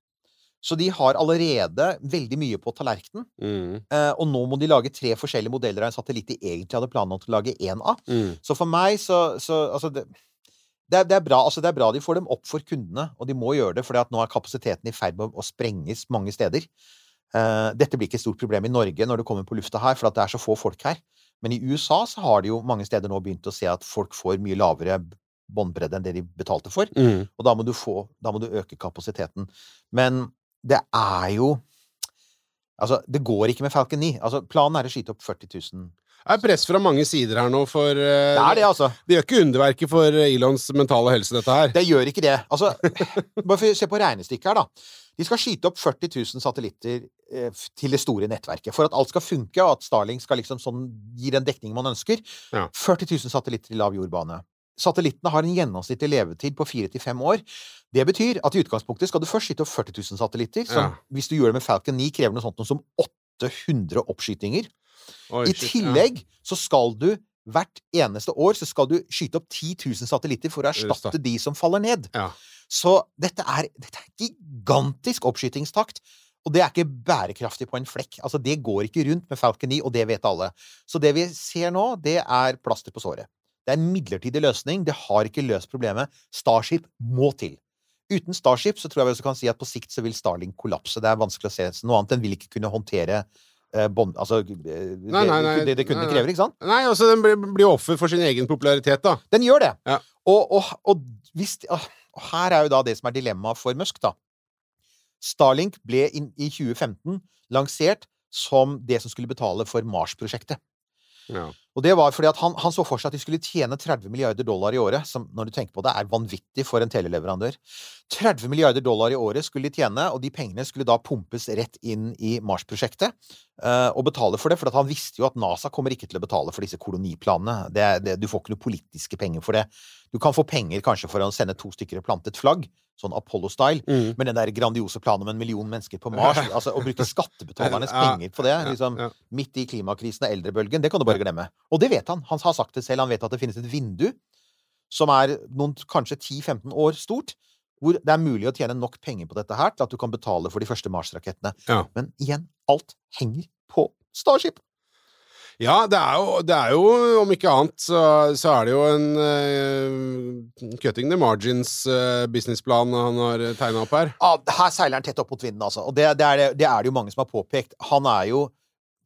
Så de har allerede veldig mye på tallerkenen. Mm. eh, og nå må de lage tre forskjellige modeller av en satellitt de egentlig hadde planlagt å lage én av. Mm. Så for meg så, så Altså, det, det, er, det, er bra, altså det er bra de får dem opp for kundene, og de må gjøre det, for nå er kapasiteten i ferd med å sprenges mange steder. Eh, dette blir ikke et stort problem i Norge når det kommer på lufta her, for at det er så få folk her. Men i USA så har de jo mange steder nå begynt å se at folk får mye lavere båndbredde enn det de betalte for. Mm. Og da må du få Da må du øke kapasiteten. Men det er jo Altså, det går ikke med Falcon 9. Altså, planen er å skyte opp 40 000. Det er press fra mange sider her nå, for uh, Det er det, altså. det gjør ikke underverket for Elons mentale helse, dette her. Det gjør ikke det. Altså, bare for å se på regnestykket her, da. De skal skyte opp 40 000 satellitter eh, til det store nettverket. For at alt skal funke, og at Starling skal liksom sånn gi den dekningen man ønsker. Ja. 40 000 satellitter i lav jordbane. Satellittene har en gjennomsnittlig levetid på fire til fem år. Det betyr at i utgangspunktet skal du først skyte opp 40 000 satellitter, som Ja. hvis du gjør det med Falcon 9, krever noe sånt noe som 800 oppskytinger. Oi, I tillegg ja. så skal du hvert eneste år så skal du skyte opp 10 000 satellitter for å Erstatte. de som faller ned. Ja. Så dette er, dette er gigantisk oppskytingstakt. Og det er ikke bærekraftig på en flekk. Altså, det går ikke rundt med Falcon 9, og det vet alle. Så det vi ser nå, det er plaster på såret. Det er en midlertidig løsning. Det har ikke løst problemet. Starship må til. Uten Starship så tror jeg vi også kan si at på sikt så vil Starlink kollapse. Det er vanskelig å se noe annet. Den vil ikke kunne håndtere eh, bånd... Altså eh, det, Nei, nei, nei. det, det kundene krever, ikke sant? Nei, altså, den blir, blir offer for sin egen popularitet, da. Den gjør det. Ja. Og, og, og, hvis, og her er jo da det som er dilemmaet for Musk, da. Starlink ble inn, i 2015 lansert som det som skulle betale for Mars-prosjektet. Og det var fordi at han, han så for seg at de skulle tjene 30 milliarder dollar i året, som når du tenker på det, er vanvittig for en teleleverandør. 30 milliarder dollar i året skulle de tjene, og de pengene skulle da pumpes rett inn i Mars-prosjektet. uh, og betale for det, for han visste jo at NASA kommer ikke til å betale for disse koloniplanene. Det, det, du får ikke noe politiske penger for det. Du kan få penger kanskje for å sende to stykker og plante et flagg, sånn Apollo-style, Mm. men den der grandiose planen om en million mennesker på Mars, altså å bruke skattebetalernes penger på det, liksom midt i klimakrisen og eldrebølgen, det kan du bare glemme. Og det vet han. Han har sagt det selv. Han vet at det finnes et vindu som er noen kanskje 10-15 år stort, hvor det er mulig å tjene nok penger på dette her til at du kan betale for de første Mars-rakettene. Ja. Men igjen, alt henger på Starship. Ja, det er jo, det er jo om ikke annet, så, så er det jo en uh, cutting the margins-businessplan han har tegna opp her. Ja, her seiler han tett opp mot vinden, altså. Og det, det, er, det er det jo mange som har påpekt. Han er jo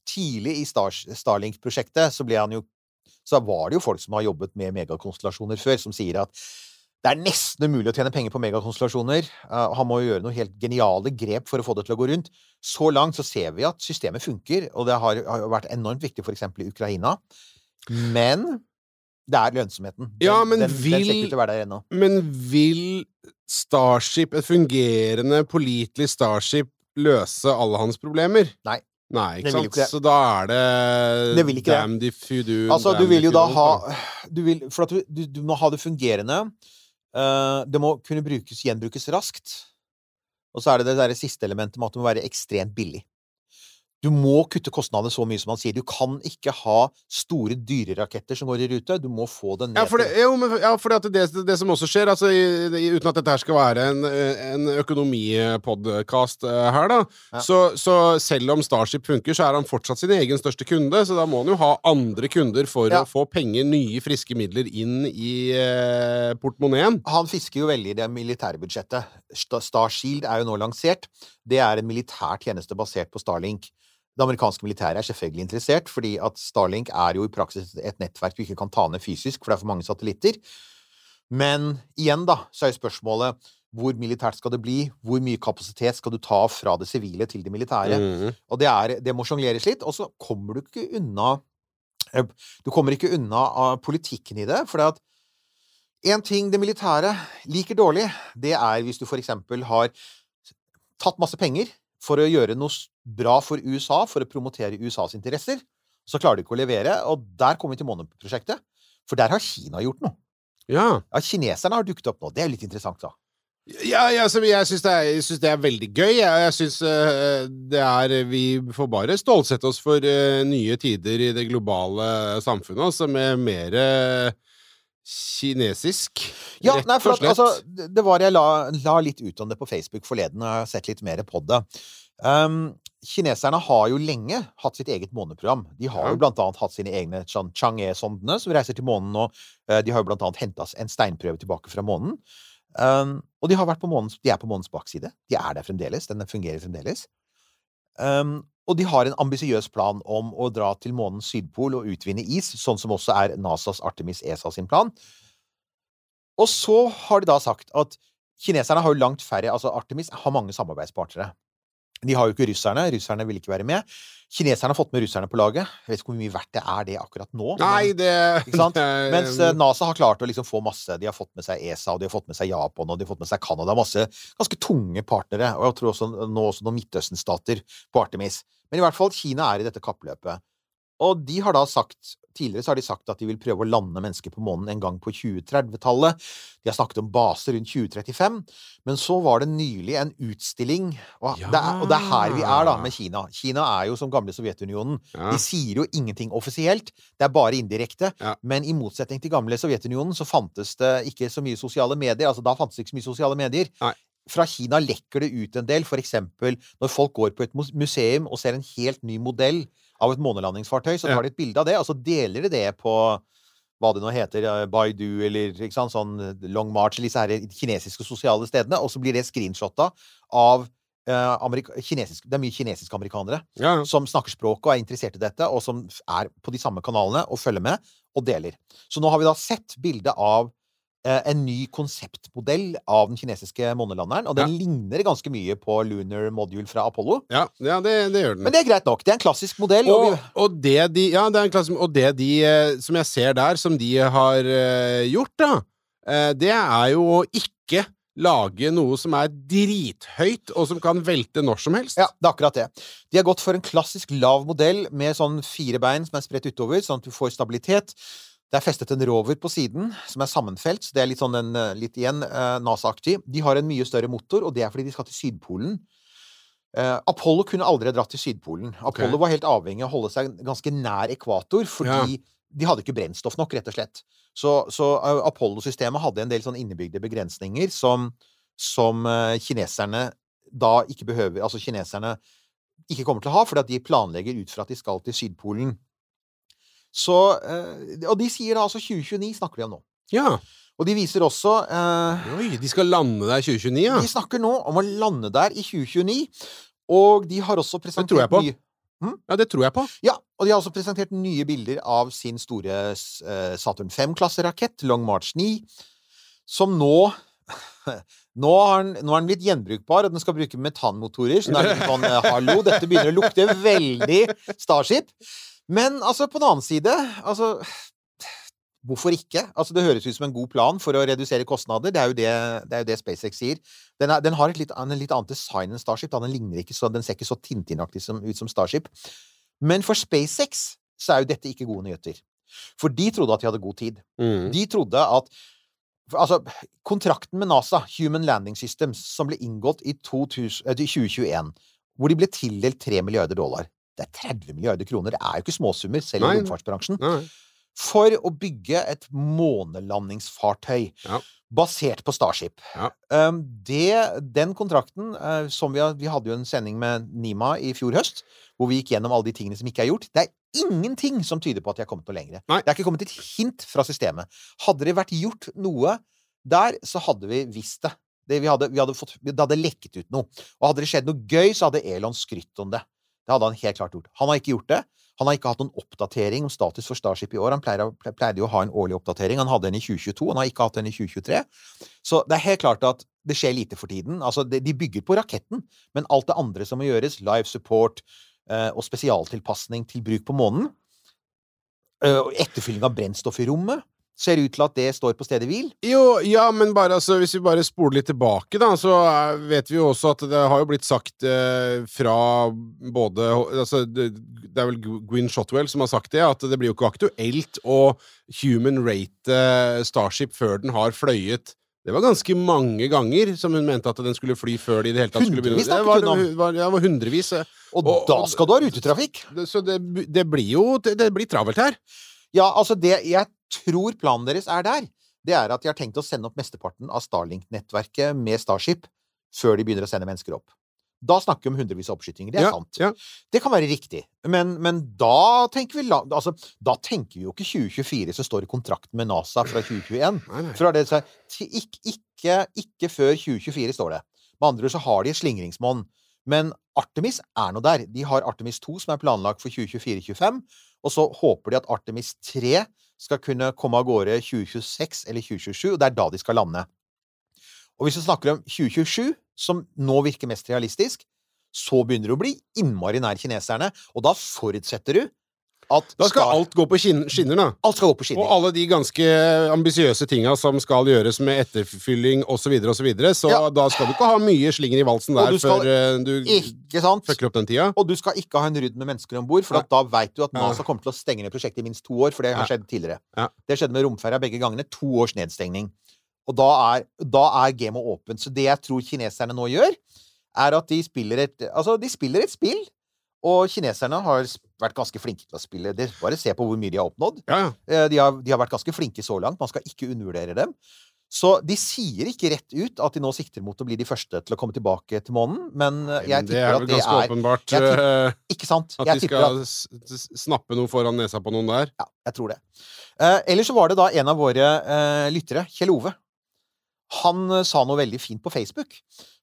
Tidlig i Star, Starlink-prosjektet så ble han jo Så var det jo folk som har jobbet med megakonstellasjoner før, som sier at det er nesten umulig å tjene penger på megakonstellasjoner. Uh, han må jo gjøre noen helt geniale grep for å få det til å gå rundt. Så langt så ser vi at systemet funker, og det har, har vært enormt viktig f.eks. i Ukraina. Men det er lønnsomheten. Den, Ja, men den, den vil- ennå. Men vil Starship, et fungerende, pålitelig Starship, løse alle hans problemer? Nei. Nei, ikke sant? ikke. Så da er det Det vil ikke det. if you do Altså, du vil jo da ha du vil, For at du, du, du må ha det fungerende. Eh, det må kunne brukes, gjenbrukes raskt. Og så er det det siste elementet med at det må være ekstremt billig. Du må kutte kostnadene så mye som han sier. Du kan ikke ha store dyreraketter som går i rute. Du må få det ned Ja, for det, jo, men, ja, for det, det, det som også skjer, altså, i, uten at dette her skal være en, en økonomipodkast eh, her, da, Ja. så, så selv om Starship funker, så er han fortsatt sin egen største kunde, så da må han jo ha andre kunder for Ja. å få penger, nye, friske midler inn i eh, portemoneen. Han fisker jo veldig i det militære budsjettet. Starshield er jo nå lansert. Det er en militær tjeneste basert på Starlink. Det amerikanske militæret er selvfølgelig interessert, fordi at Starlink er jo i praksis et nettverk du ikke kan ta ned fysisk, for det er for mange satellitter. Men igjen, da, så er jo spørsmålet hvor militært skal det bli? Hvor mye kapasitet skal du ta fra det sivile til det militære? Mm. Og det, er, det må sjongleres litt, og så kommer du ikke unna eh, Du kommer ikke unna av politikken i det, for det at en ting det militære liker dårlig, det er hvis du for eksempel har tatt masse penger for å gjøre noe bra for USA, for å promotere USAs interesser, så klarer du ikke å levere, og der kommer vi til måneprosjektet. For der har Kina gjort noe. Ja. Ja, kineserne har dukket opp nå. Det er litt interessant, da. Ja, ja altså, jeg syns det, det er veldig gøy. Jeg, jeg syns uh, det er Vi får bare stålsette oss for uh, nye tider i det globale samfunnet, altså med mer uh, kinesisk. Ja, rett nei, for og at, slett. altså, det det var Jeg la, la litt ut om det på Facebook forleden, og jeg har sett litt mer på det. Um, kineserne har jo lenge hatt sitt eget måneprogram. De har Ja. jo blant annet hatt sine egne sånn Chang'e-sondene, som reiser til månen nå. Eh, De har jo blant annet henta en steinprøve tilbake fra månen. Um, og de har vært på månens, de er på månens bakside. De er der fremdeles. Den fungerer fremdeles. Um, og de har en ambisiøs plan om å dra til månens sydpol og utvinne is, sånn som også er NASAs Artemis ESA sin plan. Og så har de da sagt at kineserne har jo langt færre Altså Artemis har mange samarbeidspartnere. De har jo ikke russerne. Russerne vil ikke være med. Kineserne har fått med russerne på laget. Jeg vet ikke hvor mye verdt det er det akkurat nå. Nei, det sant? Mens eh, NASA har klart å liksom få masse. De har fått med seg ESA, og de har fått med seg Japan, og de har fått med seg Canada. Masse ganske tunge partnere. Og jeg tror også nå også noen Midtøsten-stater på Artemis. Men i hvert fall Kina er i dette kappløpet. Og de har da sagt Tidligere så har de sagt at de vil prøve å lande mennesker på månen en gang på 2030-tallet. De har snakket om baser rundt 2035. Men så var det nylig en utstilling, og, det er, og det er her vi er da med Kina. Kina er jo som gamle Sovjetunionen. Ja. De sier jo ingenting offisielt, det er bare indirekte. Ja. Men i motsetning til gamle Sovjetunionen så fantes det ikke så mye sosiale medier. Altså da fantes det ikke så mye sosiale medier. Nei. Fra Kina lekker det ut en del, eksempel når folk går på et museum og ser en helt ny modell av et månelandingsfartøy, så tar de et bilde av det, og så deler de det på hva det nå heter, eh, Baidu eller sant, sånn Long March, eller disse her kinesiske sosiale stedene, og så blir det screenshotta av eh, kinesisk, Det er mye kinesiske amerikanere Ja, ja. som snakker språket og er interessert i dette, og som er på de samme kanalene og følger med og deler. Så nå har vi da sett bildet av eh, en ny konseptmodell av den kinesiske månelanderen, og den ligner ganske mye på Lunar Module fra Apollo. ja, ja det, det gjør den. Men det er greit nok. Det er en klassisk modell. Og, Og, vi, og det de Ja, det er en klasse Og det de eh, som jeg ser der, som de har eh, gjort, da, eh, det er jo å ikke lage noe som er drithøyt, og som kan velte når som helst. ja, det er akkurat det. De har gått for en klassisk lav modell med sånn fire bein som er spredt utover, sånn at du får stabilitet. Det er festet en rover på siden som er sammenfelt, så det er litt sånn en, eh, litt igjen eh, NASA-aktig. De har en mye større motor, og det er fordi de skal til Sydpolen. Eh, Apollo kunne aldri ha dratt til Sydpolen. Apollo var helt avhengig av å holde seg ganske nær ekvator, fordi de hadde ikke brennstoff nok, rett og slett. Så, så Apollo-systemet hadde en del sånn innebygde begrensninger som, som kineserne da ikke behøver Altså kineserne ikke kommer til å ha, fordi at de planlegger ut fra at de skal til Sydpolen. Så, eh, og de sier da altså 2029, snakker de om nå. Ja. Og de viser også eh, Oi, de skal lande der i 2029, ja. De snakker nå om å lande der i 2029, og de har også presentert tror jeg på. nye Ja, det tror jeg på. Ja, og de har også presentert nye bilder av sin store eh, Saturn 5-klasserakett, Long March 9, som nå Nå har den, nå er den blitt gjenbrukbar, og den skal bruke metanmotorer. Så det er litt sånn eh, hallo, dette begynner å lukte veldig Starship. Men altså, på den annen side Altså Hvorfor ikke? Altså, det høres ut som en god plan for å redusere kostnader. Det er jo det, det, er jo det SpaceX sier. Den, er, den har et litt, en litt annet design enn Starship. Da. Den, ligner ikke så, den ser ikke så Tintin-aktig ut som Starship. Men for SpaceX så er jo dette ikke gode nyheter. For de trodde at de hadde god tid. Mm. De trodde at Altså, kontrakten med NASA, Human Landing Systems, som ble inngått i 2000, eh, 2021, hvor de ble tildelt 3 milliarder dollar Det er 30 milliarder kroner. Det er jo ikke småsummer, selv i romfartsbransjen for å bygge et månelandingsfartøy Ja. basert på Starship. Ja. Um, det, den kontrakten uh, som vi, har, vi hadde jo en sending med Nima i fjor høst, hvor vi gikk gjennom alle de tingene som ikke er gjort. Det er ingenting som tyder på at de har kommet noe lenger. Det er ikke kommet et hint fra systemet. Hadde det vært gjort noe der, så hadde vi visst det. Det, vi hadde, vi hadde fått, det hadde lekket ut noe. Og hadde det skjedd noe gøy, så hadde Elon skrytt om det. Det hadde han helt klart gjort. Han har ikke gjort det. Han har ikke hatt noen oppdatering om status for Starship i år. Han pleide jo å ha en årlig oppdatering. Han hadde en i 2022, han har ikke hatt den i 2023. Så det er helt klart at det skjer lite for tiden. Altså, de bygger på raketten, men alt det andre som må gjøres, live support eh, og spesialtilpasning til bruk på månen, eh, etterfylling av brennstoff i rommet, ser ut til at det står på stedet hvil. Jo, ja, men bare, altså, hvis vi bare spoler litt tilbake, da, så vet vi jo også at det har jo blitt sagt eh, fra både altså, det, det er vel Gwyn Shotwell som har sagt det, at det blir jo ikke aktuelt å human rate eh, Starship før den har fløyet. Det var ganske mange ganger som hun mente at den skulle fly før de i det hele tatt skulle begynne. Det var, var, ja, var hundrevis. eh. Og, Og- da skal du ha rutetrafikk! Så det, det blir jo det, det blir travelt her. Ja, altså det jeg tror planen deres er der, det er at de har tenkt å sende opp mesteparten av Starlink-nettverket med Starship før de begynner å sende mennesker opp. Da snakker vi om hundrevis av oppskytinger. Det er Ja, sant. ja. Det kan være riktig. Men, men da tenker vi altså, Da tenker vi jo ikke 2024, som står i kontrakten med NASA fra 2021. Nei, nei. For er det så, ikke, ikke, ikke før 2024, står det. Med andre ord så har de et slingringsmonn. Men Artemis er nå der. De har Artemis 2, som er planlagt for 2024-2025. Og så håper de at Artemis 3 skal kunne komme av gårde 2026 eller 2027, og det er da de skal lande. Og hvis vi snakker om 2027, som nå virker mest realistisk, så begynner du å bli innmari nær kineserne, og da forutsetter du at Da skal alt gå på skin skinner, da. alt skal gå på skinner. Og alle de ganske ambisiøse tinga som skal gjøres med etterfylling osv., så, videre, og så, videre, så Ja. da skal du ikke ha mye slinger i valsen Og der du skal før eh, du Ikke sant? fucker opp den tida. Og du skal ikke ha en rydd med mennesker om bord, for at da veit du at. NASA kommer til å stenge ned prosjektet i minst to år, for det har skjedd tidligere. Ja. Det skjedde med romferja begge gangene. To års nedstengning. Og da er, da er gamet åpent. Så det jeg tror kineserne nå gjør, er at de spiller et Altså, de spiller et spill, og kineserne har vært ganske flinke til å spille. Det, bare se på hvor mye de har oppnådd. Ja, ja. Eh, De har, de har vært ganske flinke så langt. Man skal ikke undervurdere dem. Så de sier ikke rett ut at de nå sikter mot å bli de første til å komme tilbake til månen, men eh, jeg det tipper er at vel ganske er åpenbart tipper- Ikke sant? at de skal at snappe noe foran nesa på noen der. Ja, jeg tror det. Eh, ellers så var det da en av våre eh, lyttere, Kjell Ove. Han eh, sa noe veldig fint på Facebook.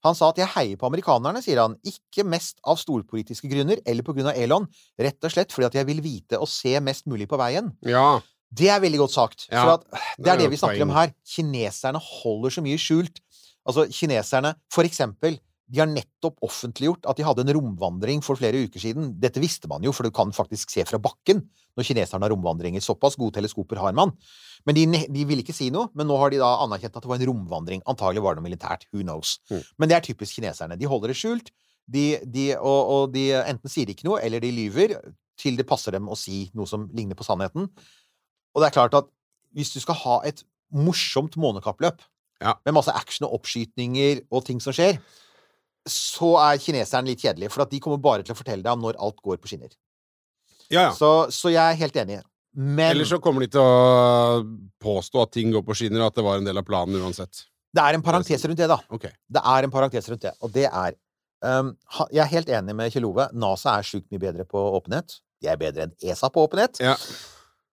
Han sa at 'jeg heier på amerikanerne', sier han. Ikke mest av storpolitiske grunner eller på grunn av Elon. Rett og slett fordi at jeg vil vite og se mest mulig på veien. Ja. Det er veldig godt sagt. Ja, for at, det er er det vi snakker om her. Kineserne holder så mye skjult. Altså, kineserne For eksempel, de har nettopp offentliggjort at de hadde en romvandring for flere uker siden. Dette visste man jo, for du kan faktisk se fra bakken når kineserne har romvandringer. Såpass gode teleskoper har man. Men de, de ville ikke si noe. Men nå har de da anerkjent at det var en romvandring. Antagelig var det noe militært. Who knows? Mm. Men det er typisk kineserne. De holder det skjult. De, de, og, og de enten sier ikke noe, eller de lyver til det passer dem å si noe som ligner på sannheten. Og det er klart at hvis du skal ha et morsomt månekappløp Ja. med masse action og oppskytninger og ting som skjer, så er kineseren litt kjedelig, for de kommer bare til å fortelle deg om når alt går på skinner. ja, ja. Så, så jeg er helt enig. Men Eller så kommer de til å påstå at ting går på skinner, og at det var en del av planen uansett. det er en parentes rundt det, da. Okay. Det er en parentes rundt det, og det er um, Jeg er helt enig med Kjell Ove. NASA er sjukt mye bedre på åpenhet. De er bedre enn ESA på åpenhet. Ja.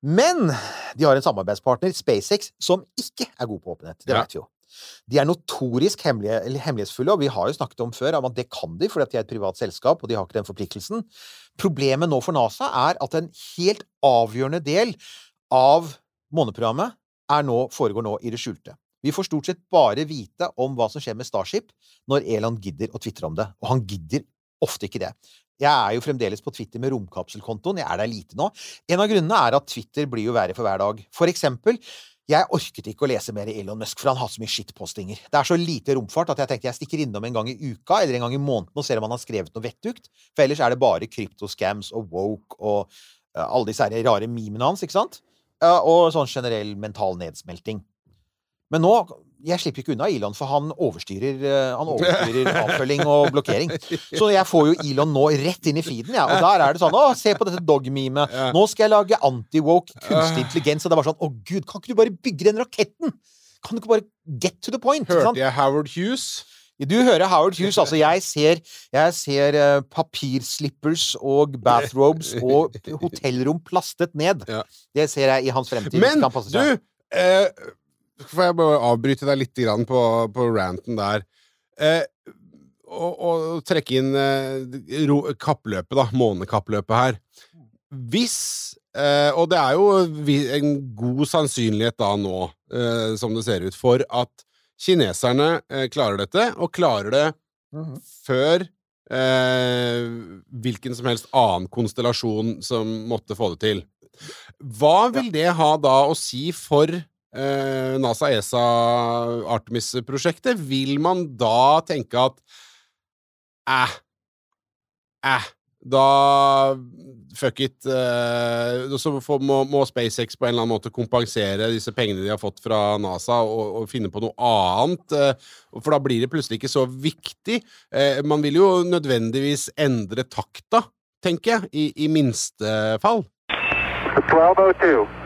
Men de har en samarbeidspartner, SpaceX, som ikke er god på åpenhet. Det Ja. vet vi jo. De er notorisk hemmelighetsfulle, og vi har jo snakket om før om at det kan de, fordi de er et privat selskap, og de har ikke den forpliktelsen. Problemet nå for NASA er at en helt avgjørende del av måneprogrammet nå, foregår nå i det skjulte. Vi får stort sett bare vite om hva som skjer med Starship når Elon gidder å tvitre om det, og han gidder ofte ikke det. Jeg er jo fremdeles på Twitter med romkapselkontoen. Jeg er der lite nå. En av grunnene er at Twitter blir jo verre for hver dag. For eksempel, jeg orket ikke å lese mer i Elon Musk, for han har så mye shitpostinger. Det er så lite romfart at jeg tenkte jeg stikker innom en gang i uka eller en gang i måneden og ser om han har skrevet noe vettugt. For ellers er det bare kryptoscams og woke og uh, alle disse rare memene hans, ikke sant? Uh, og sånn generell mental nedsmelting. Men nå Jeg slipper ikke unna Elon, for han overstyrer, eh, han overstyrer avfølging og blokkering. Så jeg får jo Elon nå rett inn i feeden, ja. Og der er det sånn Å, se på dette dog-memet. Nå skal jeg lage anti-woke kunstig intelligens. Og det var sånn Å, gud, kan ikke du bare bygge den raketten? Kan du ikke bare get to the point? Hørte jeg Howard Hughes? Du hører Howard Hughes. Altså, jeg ser, jeg ser eh, papirslippers og bathrobes og hotellrom plastet ned. Det ser jeg i hans fremtid. Men du eh, Får jeg bare avbryte deg litt grann på, på ranten der? Eh, og, og trekke inn eh, kappløpet, da. Månekappløpet her. Hvis eh, Og det er jo en god sannsynlighet da nå, eh, som det ser ut, for at kineserne eh, klarer dette, og klarer det Mhm. før eh, hvilken som helst annen konstellasjon som måtte få det til. Hva vil det ha da å si for eh, NASA, ESA, Artemis-prosjektet? Vil man da tenke at æh, æh, da Fuck it. eh, så må, må SpaceX på en eller annen måte kompensere disse pengene de har fått fra NASA, og, og finne på noe annet. eh, for da blir det plutselig ikke så viktig. Eh, man vil jo nødvendigvis endre takta, tenker jeg, i, i minste fall. 1202.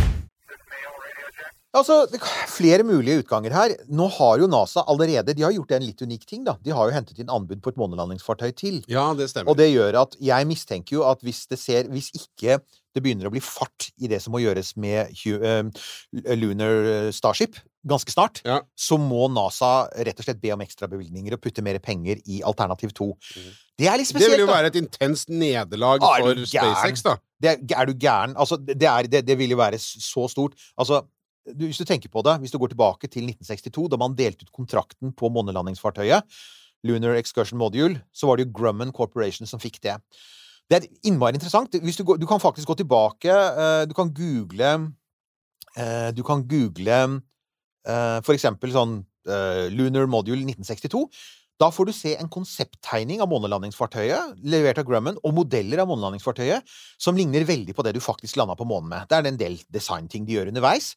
Altså, er flere mulige utganger her. Nå har jo NASA allerede De har gjort en litt unik ting, da. De har jo hentet inn anbud på et månelandingsfartøy til. Ja, det stemmer. Og det gjør at jeg mistenker jo at hvis det ser Hvis ikke det begynner å bli fart i det som må gjøres med eh, Lunar Starship ganske snart, Ja. så må NASA rett og slett be om ekstrabevilgninger og putte mer penger i alternativ 2. Det er litt spesielt. det vil jo være et intenst nederlag for? SpaceX, da. Det er, er du gæren? Altså, det, det er, det, det vil jo være så stort. Altså, du, hvis du tenker på det, hvis du går tilbake til 1962, da man delte ut kontrakten på månelandingsfartøyet, Lunar Excursion Module, så var det jo Grumman Corporation som fikk det. Det er innmari interessant. Du, du kan faktisk gå tilbake eh, Du kan google eh, Du kan google eh, for eksempel sånn Lunar Module 1962. Da får du se en konsepttegning av månelandingsfartøyet, levert av Grumman, og modeller av månelandingsfartøyet som ligner veldig på det du faktisk landa på månen med. Det er en del designting de gjør underveis.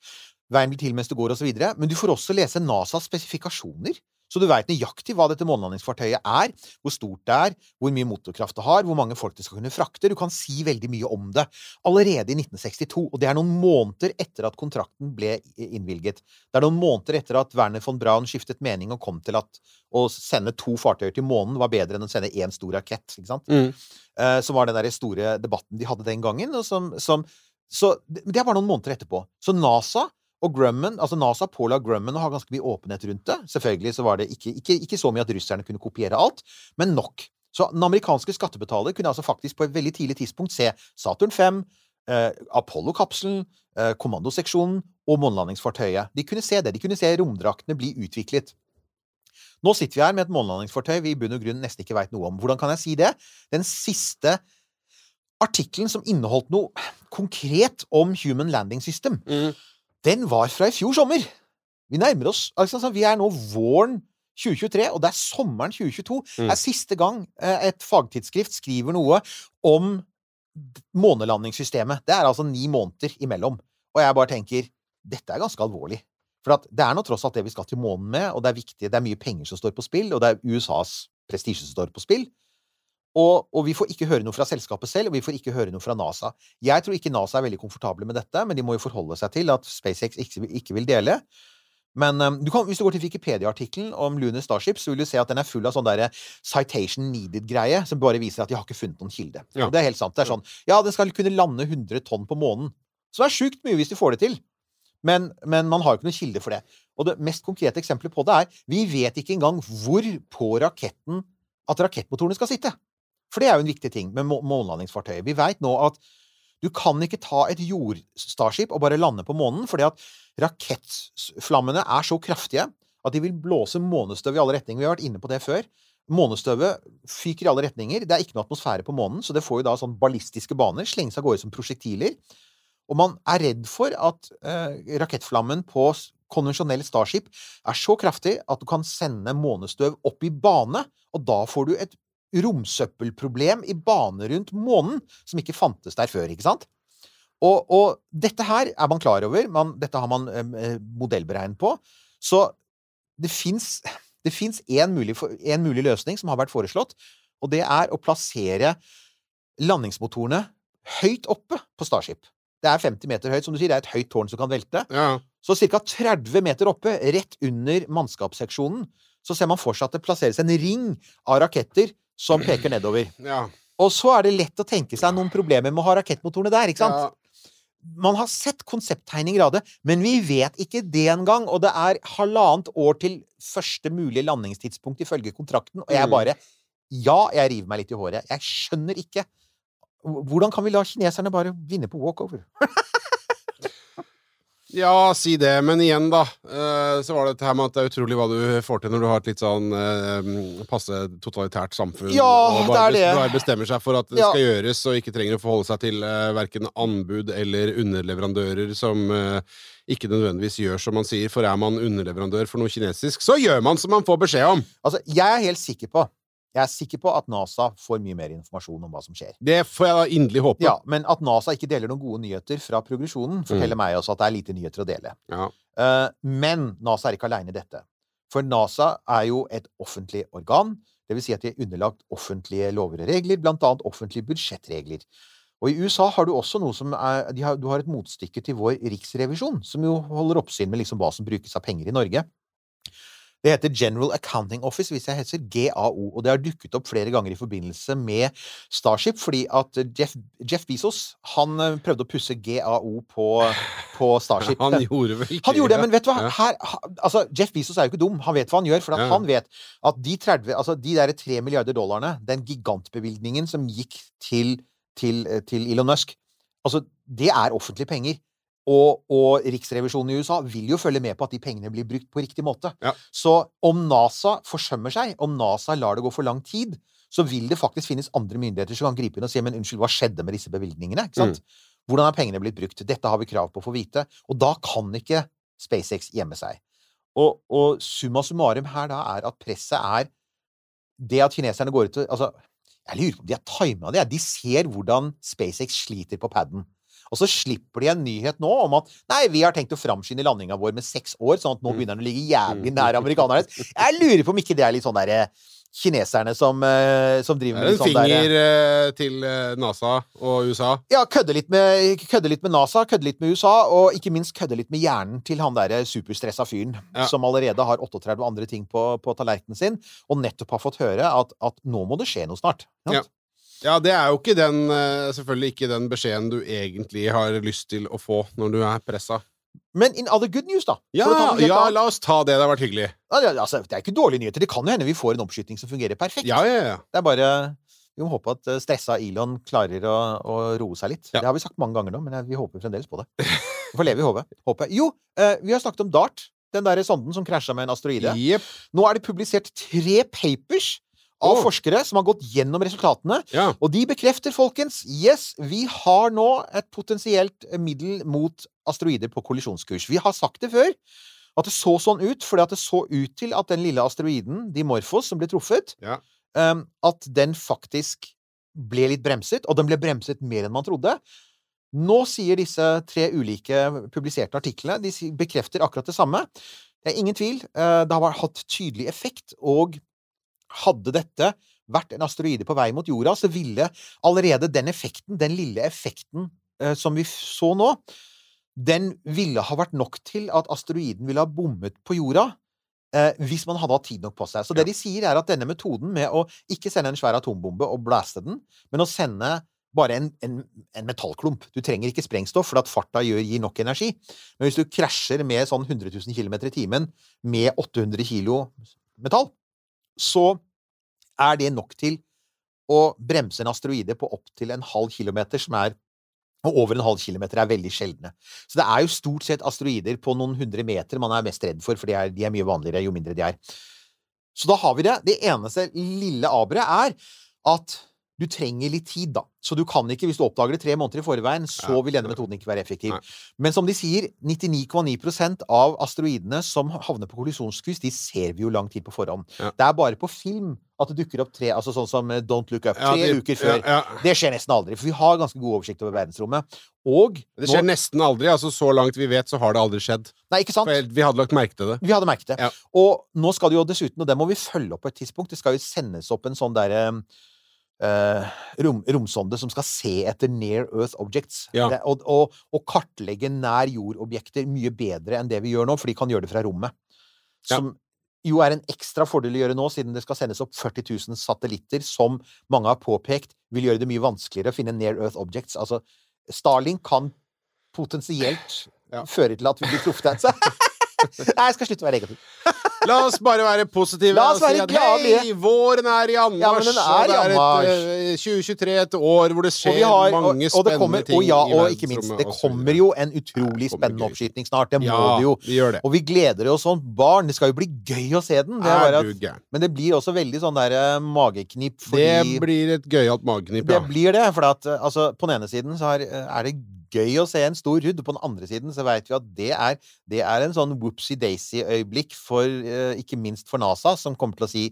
Veien blir til mens du går, videre. Men du får også lese NASAs spesifikasjoner. Så du veit nøyaktig hva dette månelandingsfartøyet er, hvor stort det er, hvor mye motorkraft det har, hvor mange folk det skal kunne frakte. Du kan si veldig mye om det allerede i 1962, og det er noen måneder etter at kontrakten ble innvilget. Det er noen måneder etter at Werner von Braun skiftet mening og kom til at å sende to fartøyer til månen var bedre enn å sende én stor rakett. ikke sant? Mm. Eh, som var den der store debatten de hadde den gangen. Og som, som, så det er bare noen måneder etterpå. Så NASA og Grumman, altså NASA påla Grumman å ha ganske mye åpenhet rundt det. Selvfølgelig så var det ikke, ikke, ikke så mye at russerne kunne kopiere alt, men nok. Så den amerikanske skattebetaler kunne altså faktisk på et veldig tidlig tidspunkt se Saturn 5, eh, Apollo-kapselen, eh, kommandoseksjonen og månelandingsfartøyet. De kunne se det. De kunne se romdraktene bli utviklet. Nå sitter vi her med et månelandingsfartøy vi i bunn og grunn nesten ikke veit noe om. Hvordan kan jeg si det? Den siste artikkelen som inneholdt noe konkret om Human Landing System, den var fra i fjor sommer. Vi nærmer oss altså, Vi er nå våren 2023, og det er sommeren 2022. Det er siste gang eh, et fagtidsskrift skriver noe om månelandingssystemet. Det er altså ni måneder imellom. Og jeg bare tenker dette er ganske alvorlig. For at det er nå tross alt det vi skal til månen med, og det er viktig. Det er mye penger som står på spill, og det er USAs prestisje som står på spill. Og, og, vi får ikke høre noe fra selskapet selv, og vi får ikke høre noe fra NASA. Jeg tror ikke NASA er veldig komfortable med dette, men de må jo forholde seg til at SpaceX ikke, ikke vil dele. Men um, du kan, hvis du går til Wikipedia-artikkelen om Lunar Starship, så vil du se at den er full av sånn derre citation needed-greie, som bare viser at de har ikke funnet noen kilde. Ja. Og det er helt sant. Det er sånn Ja, den skal kunne lande 100 tonn på månen. Så det er sjukt mye hvis de får det til. Men, men man har jo ikke noen kilde for det. Og det mest konkrete eksempelet på det er vi vet ikke engang hvor på raketten at rakettmotorene skal sitte. For det er jo en viktig ting med må månelandingsfartøyet. Vi veit nå at du kan ikke ta et jord-Starship og bare lande på månen, fordi at rakettflammene er så kraftige at de vil blåse månestøv i alle retninger. Vi har vært inne på det før. Månestøvet fyker i alle retninger. Det er ikke noe atmosfære på månen, så det får jo da sånn ballistiske baner, slenges av gårde som prosjektiler. Og man er redd for at eh, rakettflammen på konvensjonell Starship er så kraftig at du kan sende månestøv opp i bane, og da får du et romsøppelproblem i bane rundt månen som ikke fantes der før, ikke sant? Og, og dette her er man klar over. Man, dette har man eh, modellberegnet på. Så det fins én mulig, en mulig løsning som har vært foreslått, og det er å plassere landingsmotorene høyt oppe på Starship. Det er 50 meter høyt, som du sier. Det er et høyt tårn som kan velte. Ja. Så ca. 30 meter oppe, rett under mannskapsseksjonen, så ser man for seg at det plasseres en ring av raketter som peker nedover. Ja. Og så er det lett å tenke seg noen problemer med å ha rakettmotorene der, ikke sant? Ja. Man har sett konsepttegninger av det, men vi vet ikke det engang. Og det er halvannet år til første mulige landingstidspunkt ifølge kontrakten, og jeg Mm. bare Ja, jeg river meg litt i håret. Jeg skjønner ikke. Hvordan kan vi la kineserne bare vinne på walkover? Ja, si det, men igjen, da. eh, Så var det dette her med at det er utrolig hva du får til når du har et litt sånn eh, passe totalitært samfunn. Ja, og det bare, er det. bare bestemmer seg for at det Ja. skal gjøres, og ikke trenger å forholde seg til uh, verken anbud eller underleverandører som eh, ikke nødvendigvis gjør som man sier. For er man underleverandør for noe kinesisk, så gjør man som man får beskjed om! Altså, jeg er helt sikker på Jeg er sikker på at NASA får mye mer informasjon om hva som skjer. Det får jeg da inderlig håpe. Ja, Men at NASA ikke deler noen gode nyheter fra progresjonen, forteller meg også at det er lite nyheter å dele. Ja. Uh, men NASA er ikke aleine i dette. For NASA er jo et offentlig organ. Det vil si at de er underlagt offentlige lover og regler, blant annet offentlige budsjettregler. Og i USA har du også noe som er de har, Du har et motstykke til vår riksrevisjon, som jo holder oppsyn med liksom hva som brukes av penger i Norge. Det heter General Accounting Office, hvis jeg heter GAO, og det har dukket opp flere ganger i forbindelse med Starship, fordi at Jeff, Jeff Bezos han eh, prøvde å pusse GAO på, på Starship. Han gjorde vel ikke Han gjorde det, men vet du hva? Her, altså, Jeff Bezos er jo ikke dum. Han vet hva han gjør. For at Ja. han vet at de 30, altså de der 3 milliarder dollarene, den gigantbevilgningen som gikk til, til, eh, til Elon Musk, altså det er offentlige penger. Og, og Riksrevisjonen i USA vil jo følge med på at de pengene blir brukt på riktig måte. Ja. Så om NASA forsømmer seg, om NASA lar det gå for lang tid, så vil det faktisk finnes andre myndigheter som kan gripe inn og si men unnskyld, hva skjedde med disse bevilgningene? Ikke sant? Hvordan er pengene blitt brukt? Dette har vi krav på å få vite. Og da kan ikke SpaceX gjemme seg. Og, og summa summarum her da er at presset er det at kineserne går ut og altså, Jeg lurer på om de har tima det. De ser hvordan SpaceX sliter på paden. Og så slipper de en nyhet nå om at nei, vi har tenkt å framskynde landinga vår med seks år, sånn at nå begynner den å ligge jævlig nær amerikanerne. Jeg lurer på om ikke det er litt sånn derre kineserne som, eh, som driver med er der en sånn finger eh, til eh, NASA og USA. ja, kødde litt, med, kødde litt med NASA, kødde litt med USA, og ikke minst kødde litt med hjernen til han derre superstressa fyren Ja. som allerede har 38 andre ting på, på tallerkenen sin, og nettopp har fått høre at, at nå må det skje noe snart. Ja. Ja, det er jo ikke den eh, Selvfølgelig ikke den beskjeden du egentlig har lyst til å få når du er pressa. Men in other good news, da. Ja, ja, la oss ta det. Det har vært hyggelig. Det- altså, det er ikke dårlige nyheter. Det kan jo hende vi får en oppskyting som fungerer perfekt. Ja, ja, ja. Det er bare Vi må håpe at eh, stressa Elon klarer å, å roe seg litt. Ja. Det har vi sagt mange ganger nå, men vi håper fremdeles på det. Vi får leve i håpet. håpet. Jo, eh, vi har snakket om DART. Den der sonden som krasja med en asteroide. Yep. Nå er det publisert tre papers av oh. forskere som har gått gjennom resultatene. Ja. Og de bekrefter, folkens, yes, vi har nå et potensielt middel mot asteroider på kollisjonskurs. Vi har sagt det før, at det så sånn ut, fordi at det så ut til at den lille asteroiden, Dimorphos, som ble truffet, Ja. um, at den faktisk ble litt bremset, og den ble bremset mer enn man trodde. Nå sier disse tre ulike publiserte artiklene De bekrefter akkurat det samme. Det er ingen tvil. eh, Det har hatt tydelig effekt, og hadde dette vært en asteroide på vei mot jorda, så ville allerede den effekten, den lille effekten eh, som vi så nå, den ville ha vært nok til at asteroiden ville ha bommet på jorda. Eh, hvis man hadde hatt tid nok på seg. Så det de sier, er at denne metoden med å ikke sende en svær atombombe og blaste den, men å sende bare en, en, en metallklump. Du trenger ikke sprengstoff, for at farta gjør, gir nok energi. Men hvis du krasjer med sånn 100 000 km i timen med 800 kilo metall, så er det nok til å bremse en asteroide på opptil en halv kilometer, som er og over en halv kilometer er veldig sjeldne. Så det er jo stort sett asteroider på noen hundre meter man er mest redd for, for de er, de er mye vanligere jo mindre de er. Så da har vi det. Det eneste lille aberet er at du trenger litt tid, da. Så du kan ikke, hvis du oppdager det tre måneder i forveien, så Ja. vil denne metoden ikke være effektiv. Men som de sier, 99,9% av asteroidene som havner på kollisjonskryss, de ser vi jo lang tid på forhånd. Ja. Det er bare på film at det dukker opp tre, altså sånn som eh, Don't Look Up, Ja, tre de- uker før. Ja, ja. Det skjer nesten aldri, for vi har ganske god oversikt over verdensrommet. Og Det skjer nå- nesten aldri. altså Så langt vi vet, så har det aldri skjedd. Nei, ikke sant? For vi hadde lagt merke til det. Vi hadde merket det. Ja. Og nå skal det jo dessuten, og det må vi følge opp på et tidspunkt, det skal jo sendes opp en sånn derre eh, rom, romsonde som skal se etter near earth objects. Ja. Det, og, og, og kartlegge nær jord-objekter mye bedre enn det vi gjør nå, for de kan gjøre det fra rommet. Ja. Som jo er en ekstra fordel å gjøre nå, siden det skal sendes opp 40 000 satellitter, som mange har påpekt vil gjøre det mye vanskeligere å finne near earth objects. Altså, Starling kan potensielt Ja. føre til at vi blir truffet. Nei, jeg skal slutte å være negativ. La oss bare være positive La oss og være glade. hei, våren er i anmarsj, Ja, men den er og det i er et, anmarsj. eh, 2023 et år hvor det skjer har, og, mange og det spennende kommer, ting og ja, og ikke minst, det og kommer jo en utrolig Ja, spennende oppskyting snart. Det må Ja, det jo. vi gjør det. Og vi gleder oss som barn. Det skal jo bli gøy å se den. Det er Er at, men det blir også veldig sånn der eh, mageknip fordi Det blir et gøyalt mageknip, Det blir det. For at, eh, altså, på den ene siden så er, er det gøy å se en stor rudd, på den andre siden så veit vi at det er, det er en sånn whoopsie-daisy-øyeblikk for eh, ikke minst for NASA, som kommer til å si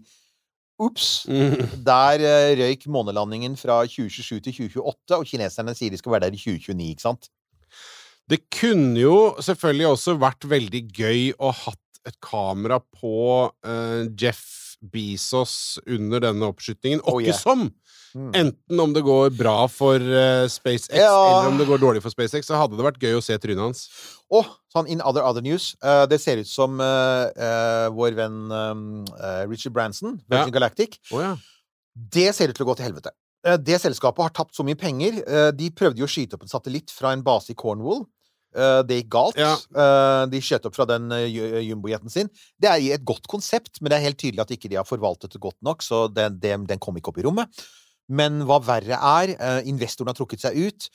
Ops! Mm. Der eh, røyk månelandingen fra 2027 til 2028, og kineserne sier de skal være der i 2029, ikke sant? Det kunne jo selvfølgelig også vært veldig gøy å hatt et kamera på uh, Jeff Bezos under denne oppskytingen, Oh, åkke yeah. som! Mm. Enten om det går bra for uh, SpaceX, Ja. eller om det går dårlig for SpaceX, så hadde det vært gøy å se trynet hans. Og sånn in other other news, uh, det ser ut som uh, vår venn eh, Richard Branson, Virgin Ja. Galactic, oh, ja. det ser ut til å gå til helvete. Det selskapet har tapt så mye penger. De prøvde jo å skyte opp en satellitt fra en base i Cornwall. Eh, Det gikk galt. Ja. Eh, De skjøt opp fra den uh, jumbojeten sin. Det er et godt konsept, men det er helt tydelig at ikke de har forvaltet det godt nok, så den, den, den kom ikke opp i rommet. Men hva verre er, eh, investoren har trukket seg ut.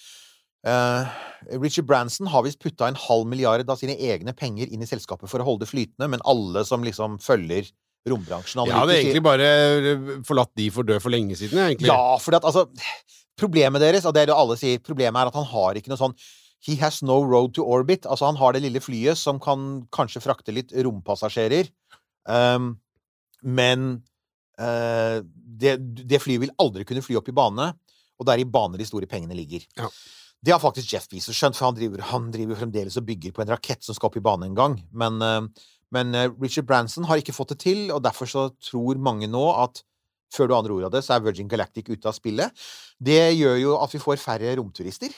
Uh, Richard Branson har visst putta en halv milliard av sine egne penger inn i selskapet for å holde det flytende, men alle som liksom følger rombransjen Jeg hadde egentlig bare eh, forlatt de for død for lenge siden, egentlig. ja, for at, altså, problemet deres, og det er det alle sier, problemet er at han har ikke noe sånn He has no road to orbit. Altså, han har det lille flyet som kan kanskje frakte litt rompassasjerer. Um, men uh, det, det flyet vil aldri kunne fly opp i bane, og det er i bane de store pengene ligger. Ja. Det har faktisk Jeff Bezos skjønt, for han driver, han driver fremdeles og bygger på en rakett som skal opp i bane en gang. Men, eh, men eh, Richard Branson har ikke fått det til, og derfor så tror mange nå at før du aner ordet av det, så er Virgin Galactic ute av spillet. Det gjør jo at vi får færre romturister.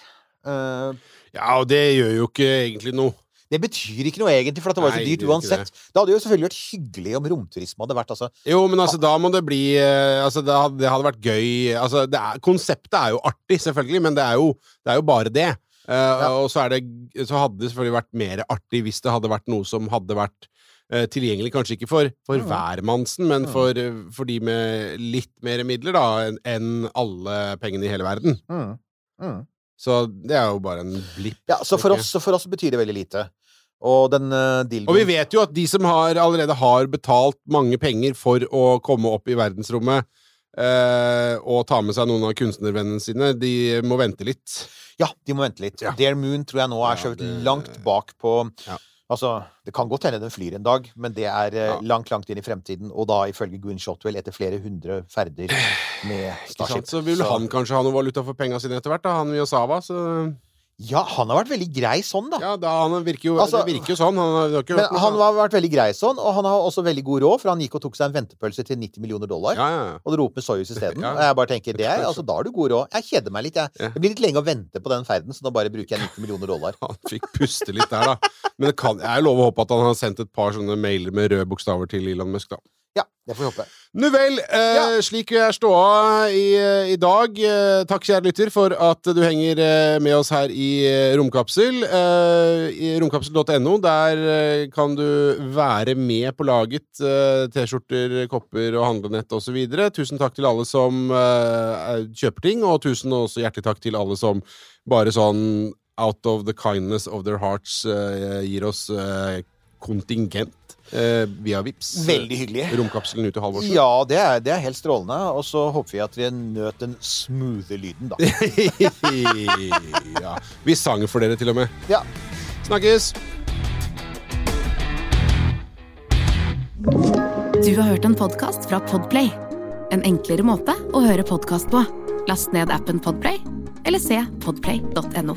Eh, Ja, og det gjør jo ikke egentlig noe. det betyr ikke noe egentlig, for at det var jo så dyrt uansett. Det. hadde jo selvfølgelig vært hyggelig om romturisme hadde vært altså Jo, men altså, da må det bli eh, Altså, det hadde, det hadde vært gøy Altså, det er, konseptet er jo artig, selvfølgelig, men det er jo, det er jo bare det. Eh, Og så, er det, så hadde det selvfølgelig vært mer artig hvis det hadde vært noe som hadde vært uh, tilgjengelig, kanskje ikke for, for Mm. hvermannsen, men for, eh, for de med litt mer midler, da, enn alle pengene i hele verden. mm, mm. Så det er jo bare en blipp. Ja, så for, oss, så for oss betyr det veldig lite. Og den uh, Og vi vet jo at de som har, allerede har betalt mange penger for å komme opp i verdensrommet uh, og ta med seg noen av kunstnervennene sine, de må vente litt. Ja, de må vente litt. Ja. Dare Moon tror jeg nå er Ja, skjøvet det- langt bak på Ja. Altså, det kan godt hende den flyr en dag, men det er eh, Ja. langt, langt inn i fremtiden. Og da ifølge Gwyn Shotwell etter flere hundre ferder med Ikke Starship. Så vil han kanskje ha noe valuta for penga sine etter hvert, da, han Miyazawa. Så Ja, han har vært veldig grei sånn, da. ja, da, han virker jo, Altså, det virker jo sånn. Han har, Men noe han har vært veldig grei sånn, og han har også veldig god råd, for han gikk og tok seg en ventepølse til 90 millioner dollar. ja, ja. Og dro opp med Soyuz isteden. Ja. Og jeg bare tenker, det er, altså, da har du god råd. Jeg kjeder meg litt, jeg. Det blir litt lenge å vente på den ferden, så nå bare bruker jeg 90 millioner dollar. Han fikk puste litt der, da. Men det kan, jeg lover å håpe at han har sendt et par sånne mailer med røde bokstaver til Elon Musk, da. Ja, det får vi håpe. Nu vel, eh, Ja. slik er ståa i, i dag. Eh, takk, kjære lytter, for at du henger eh, med oss her i eh, Romkapsel. Eh, I romkapsel.no, der eh, kan du være med på laget. Eh, T-skjorter, kopper og handlenett osv. Tusen takk til alle som eh, kjøper ting, og tusen også hjertelig takk til alle som bare sånn out of the kindness of their hearts eh, gir oss eh, kontingent eh, via Vips Veldig hyggelig. Romkapselen ut til Halvorsen. Ja, det er, det er helt strålende. Og så håper vi at vi nøt den smoothe lyden, da. ja. Vi sang for dere, til og med. Ja. Snakkes! Du har hørt en podkast fra Podplay. En enklere måte å høre podkast på. Last ned appen Podplay, eller se podplay.no.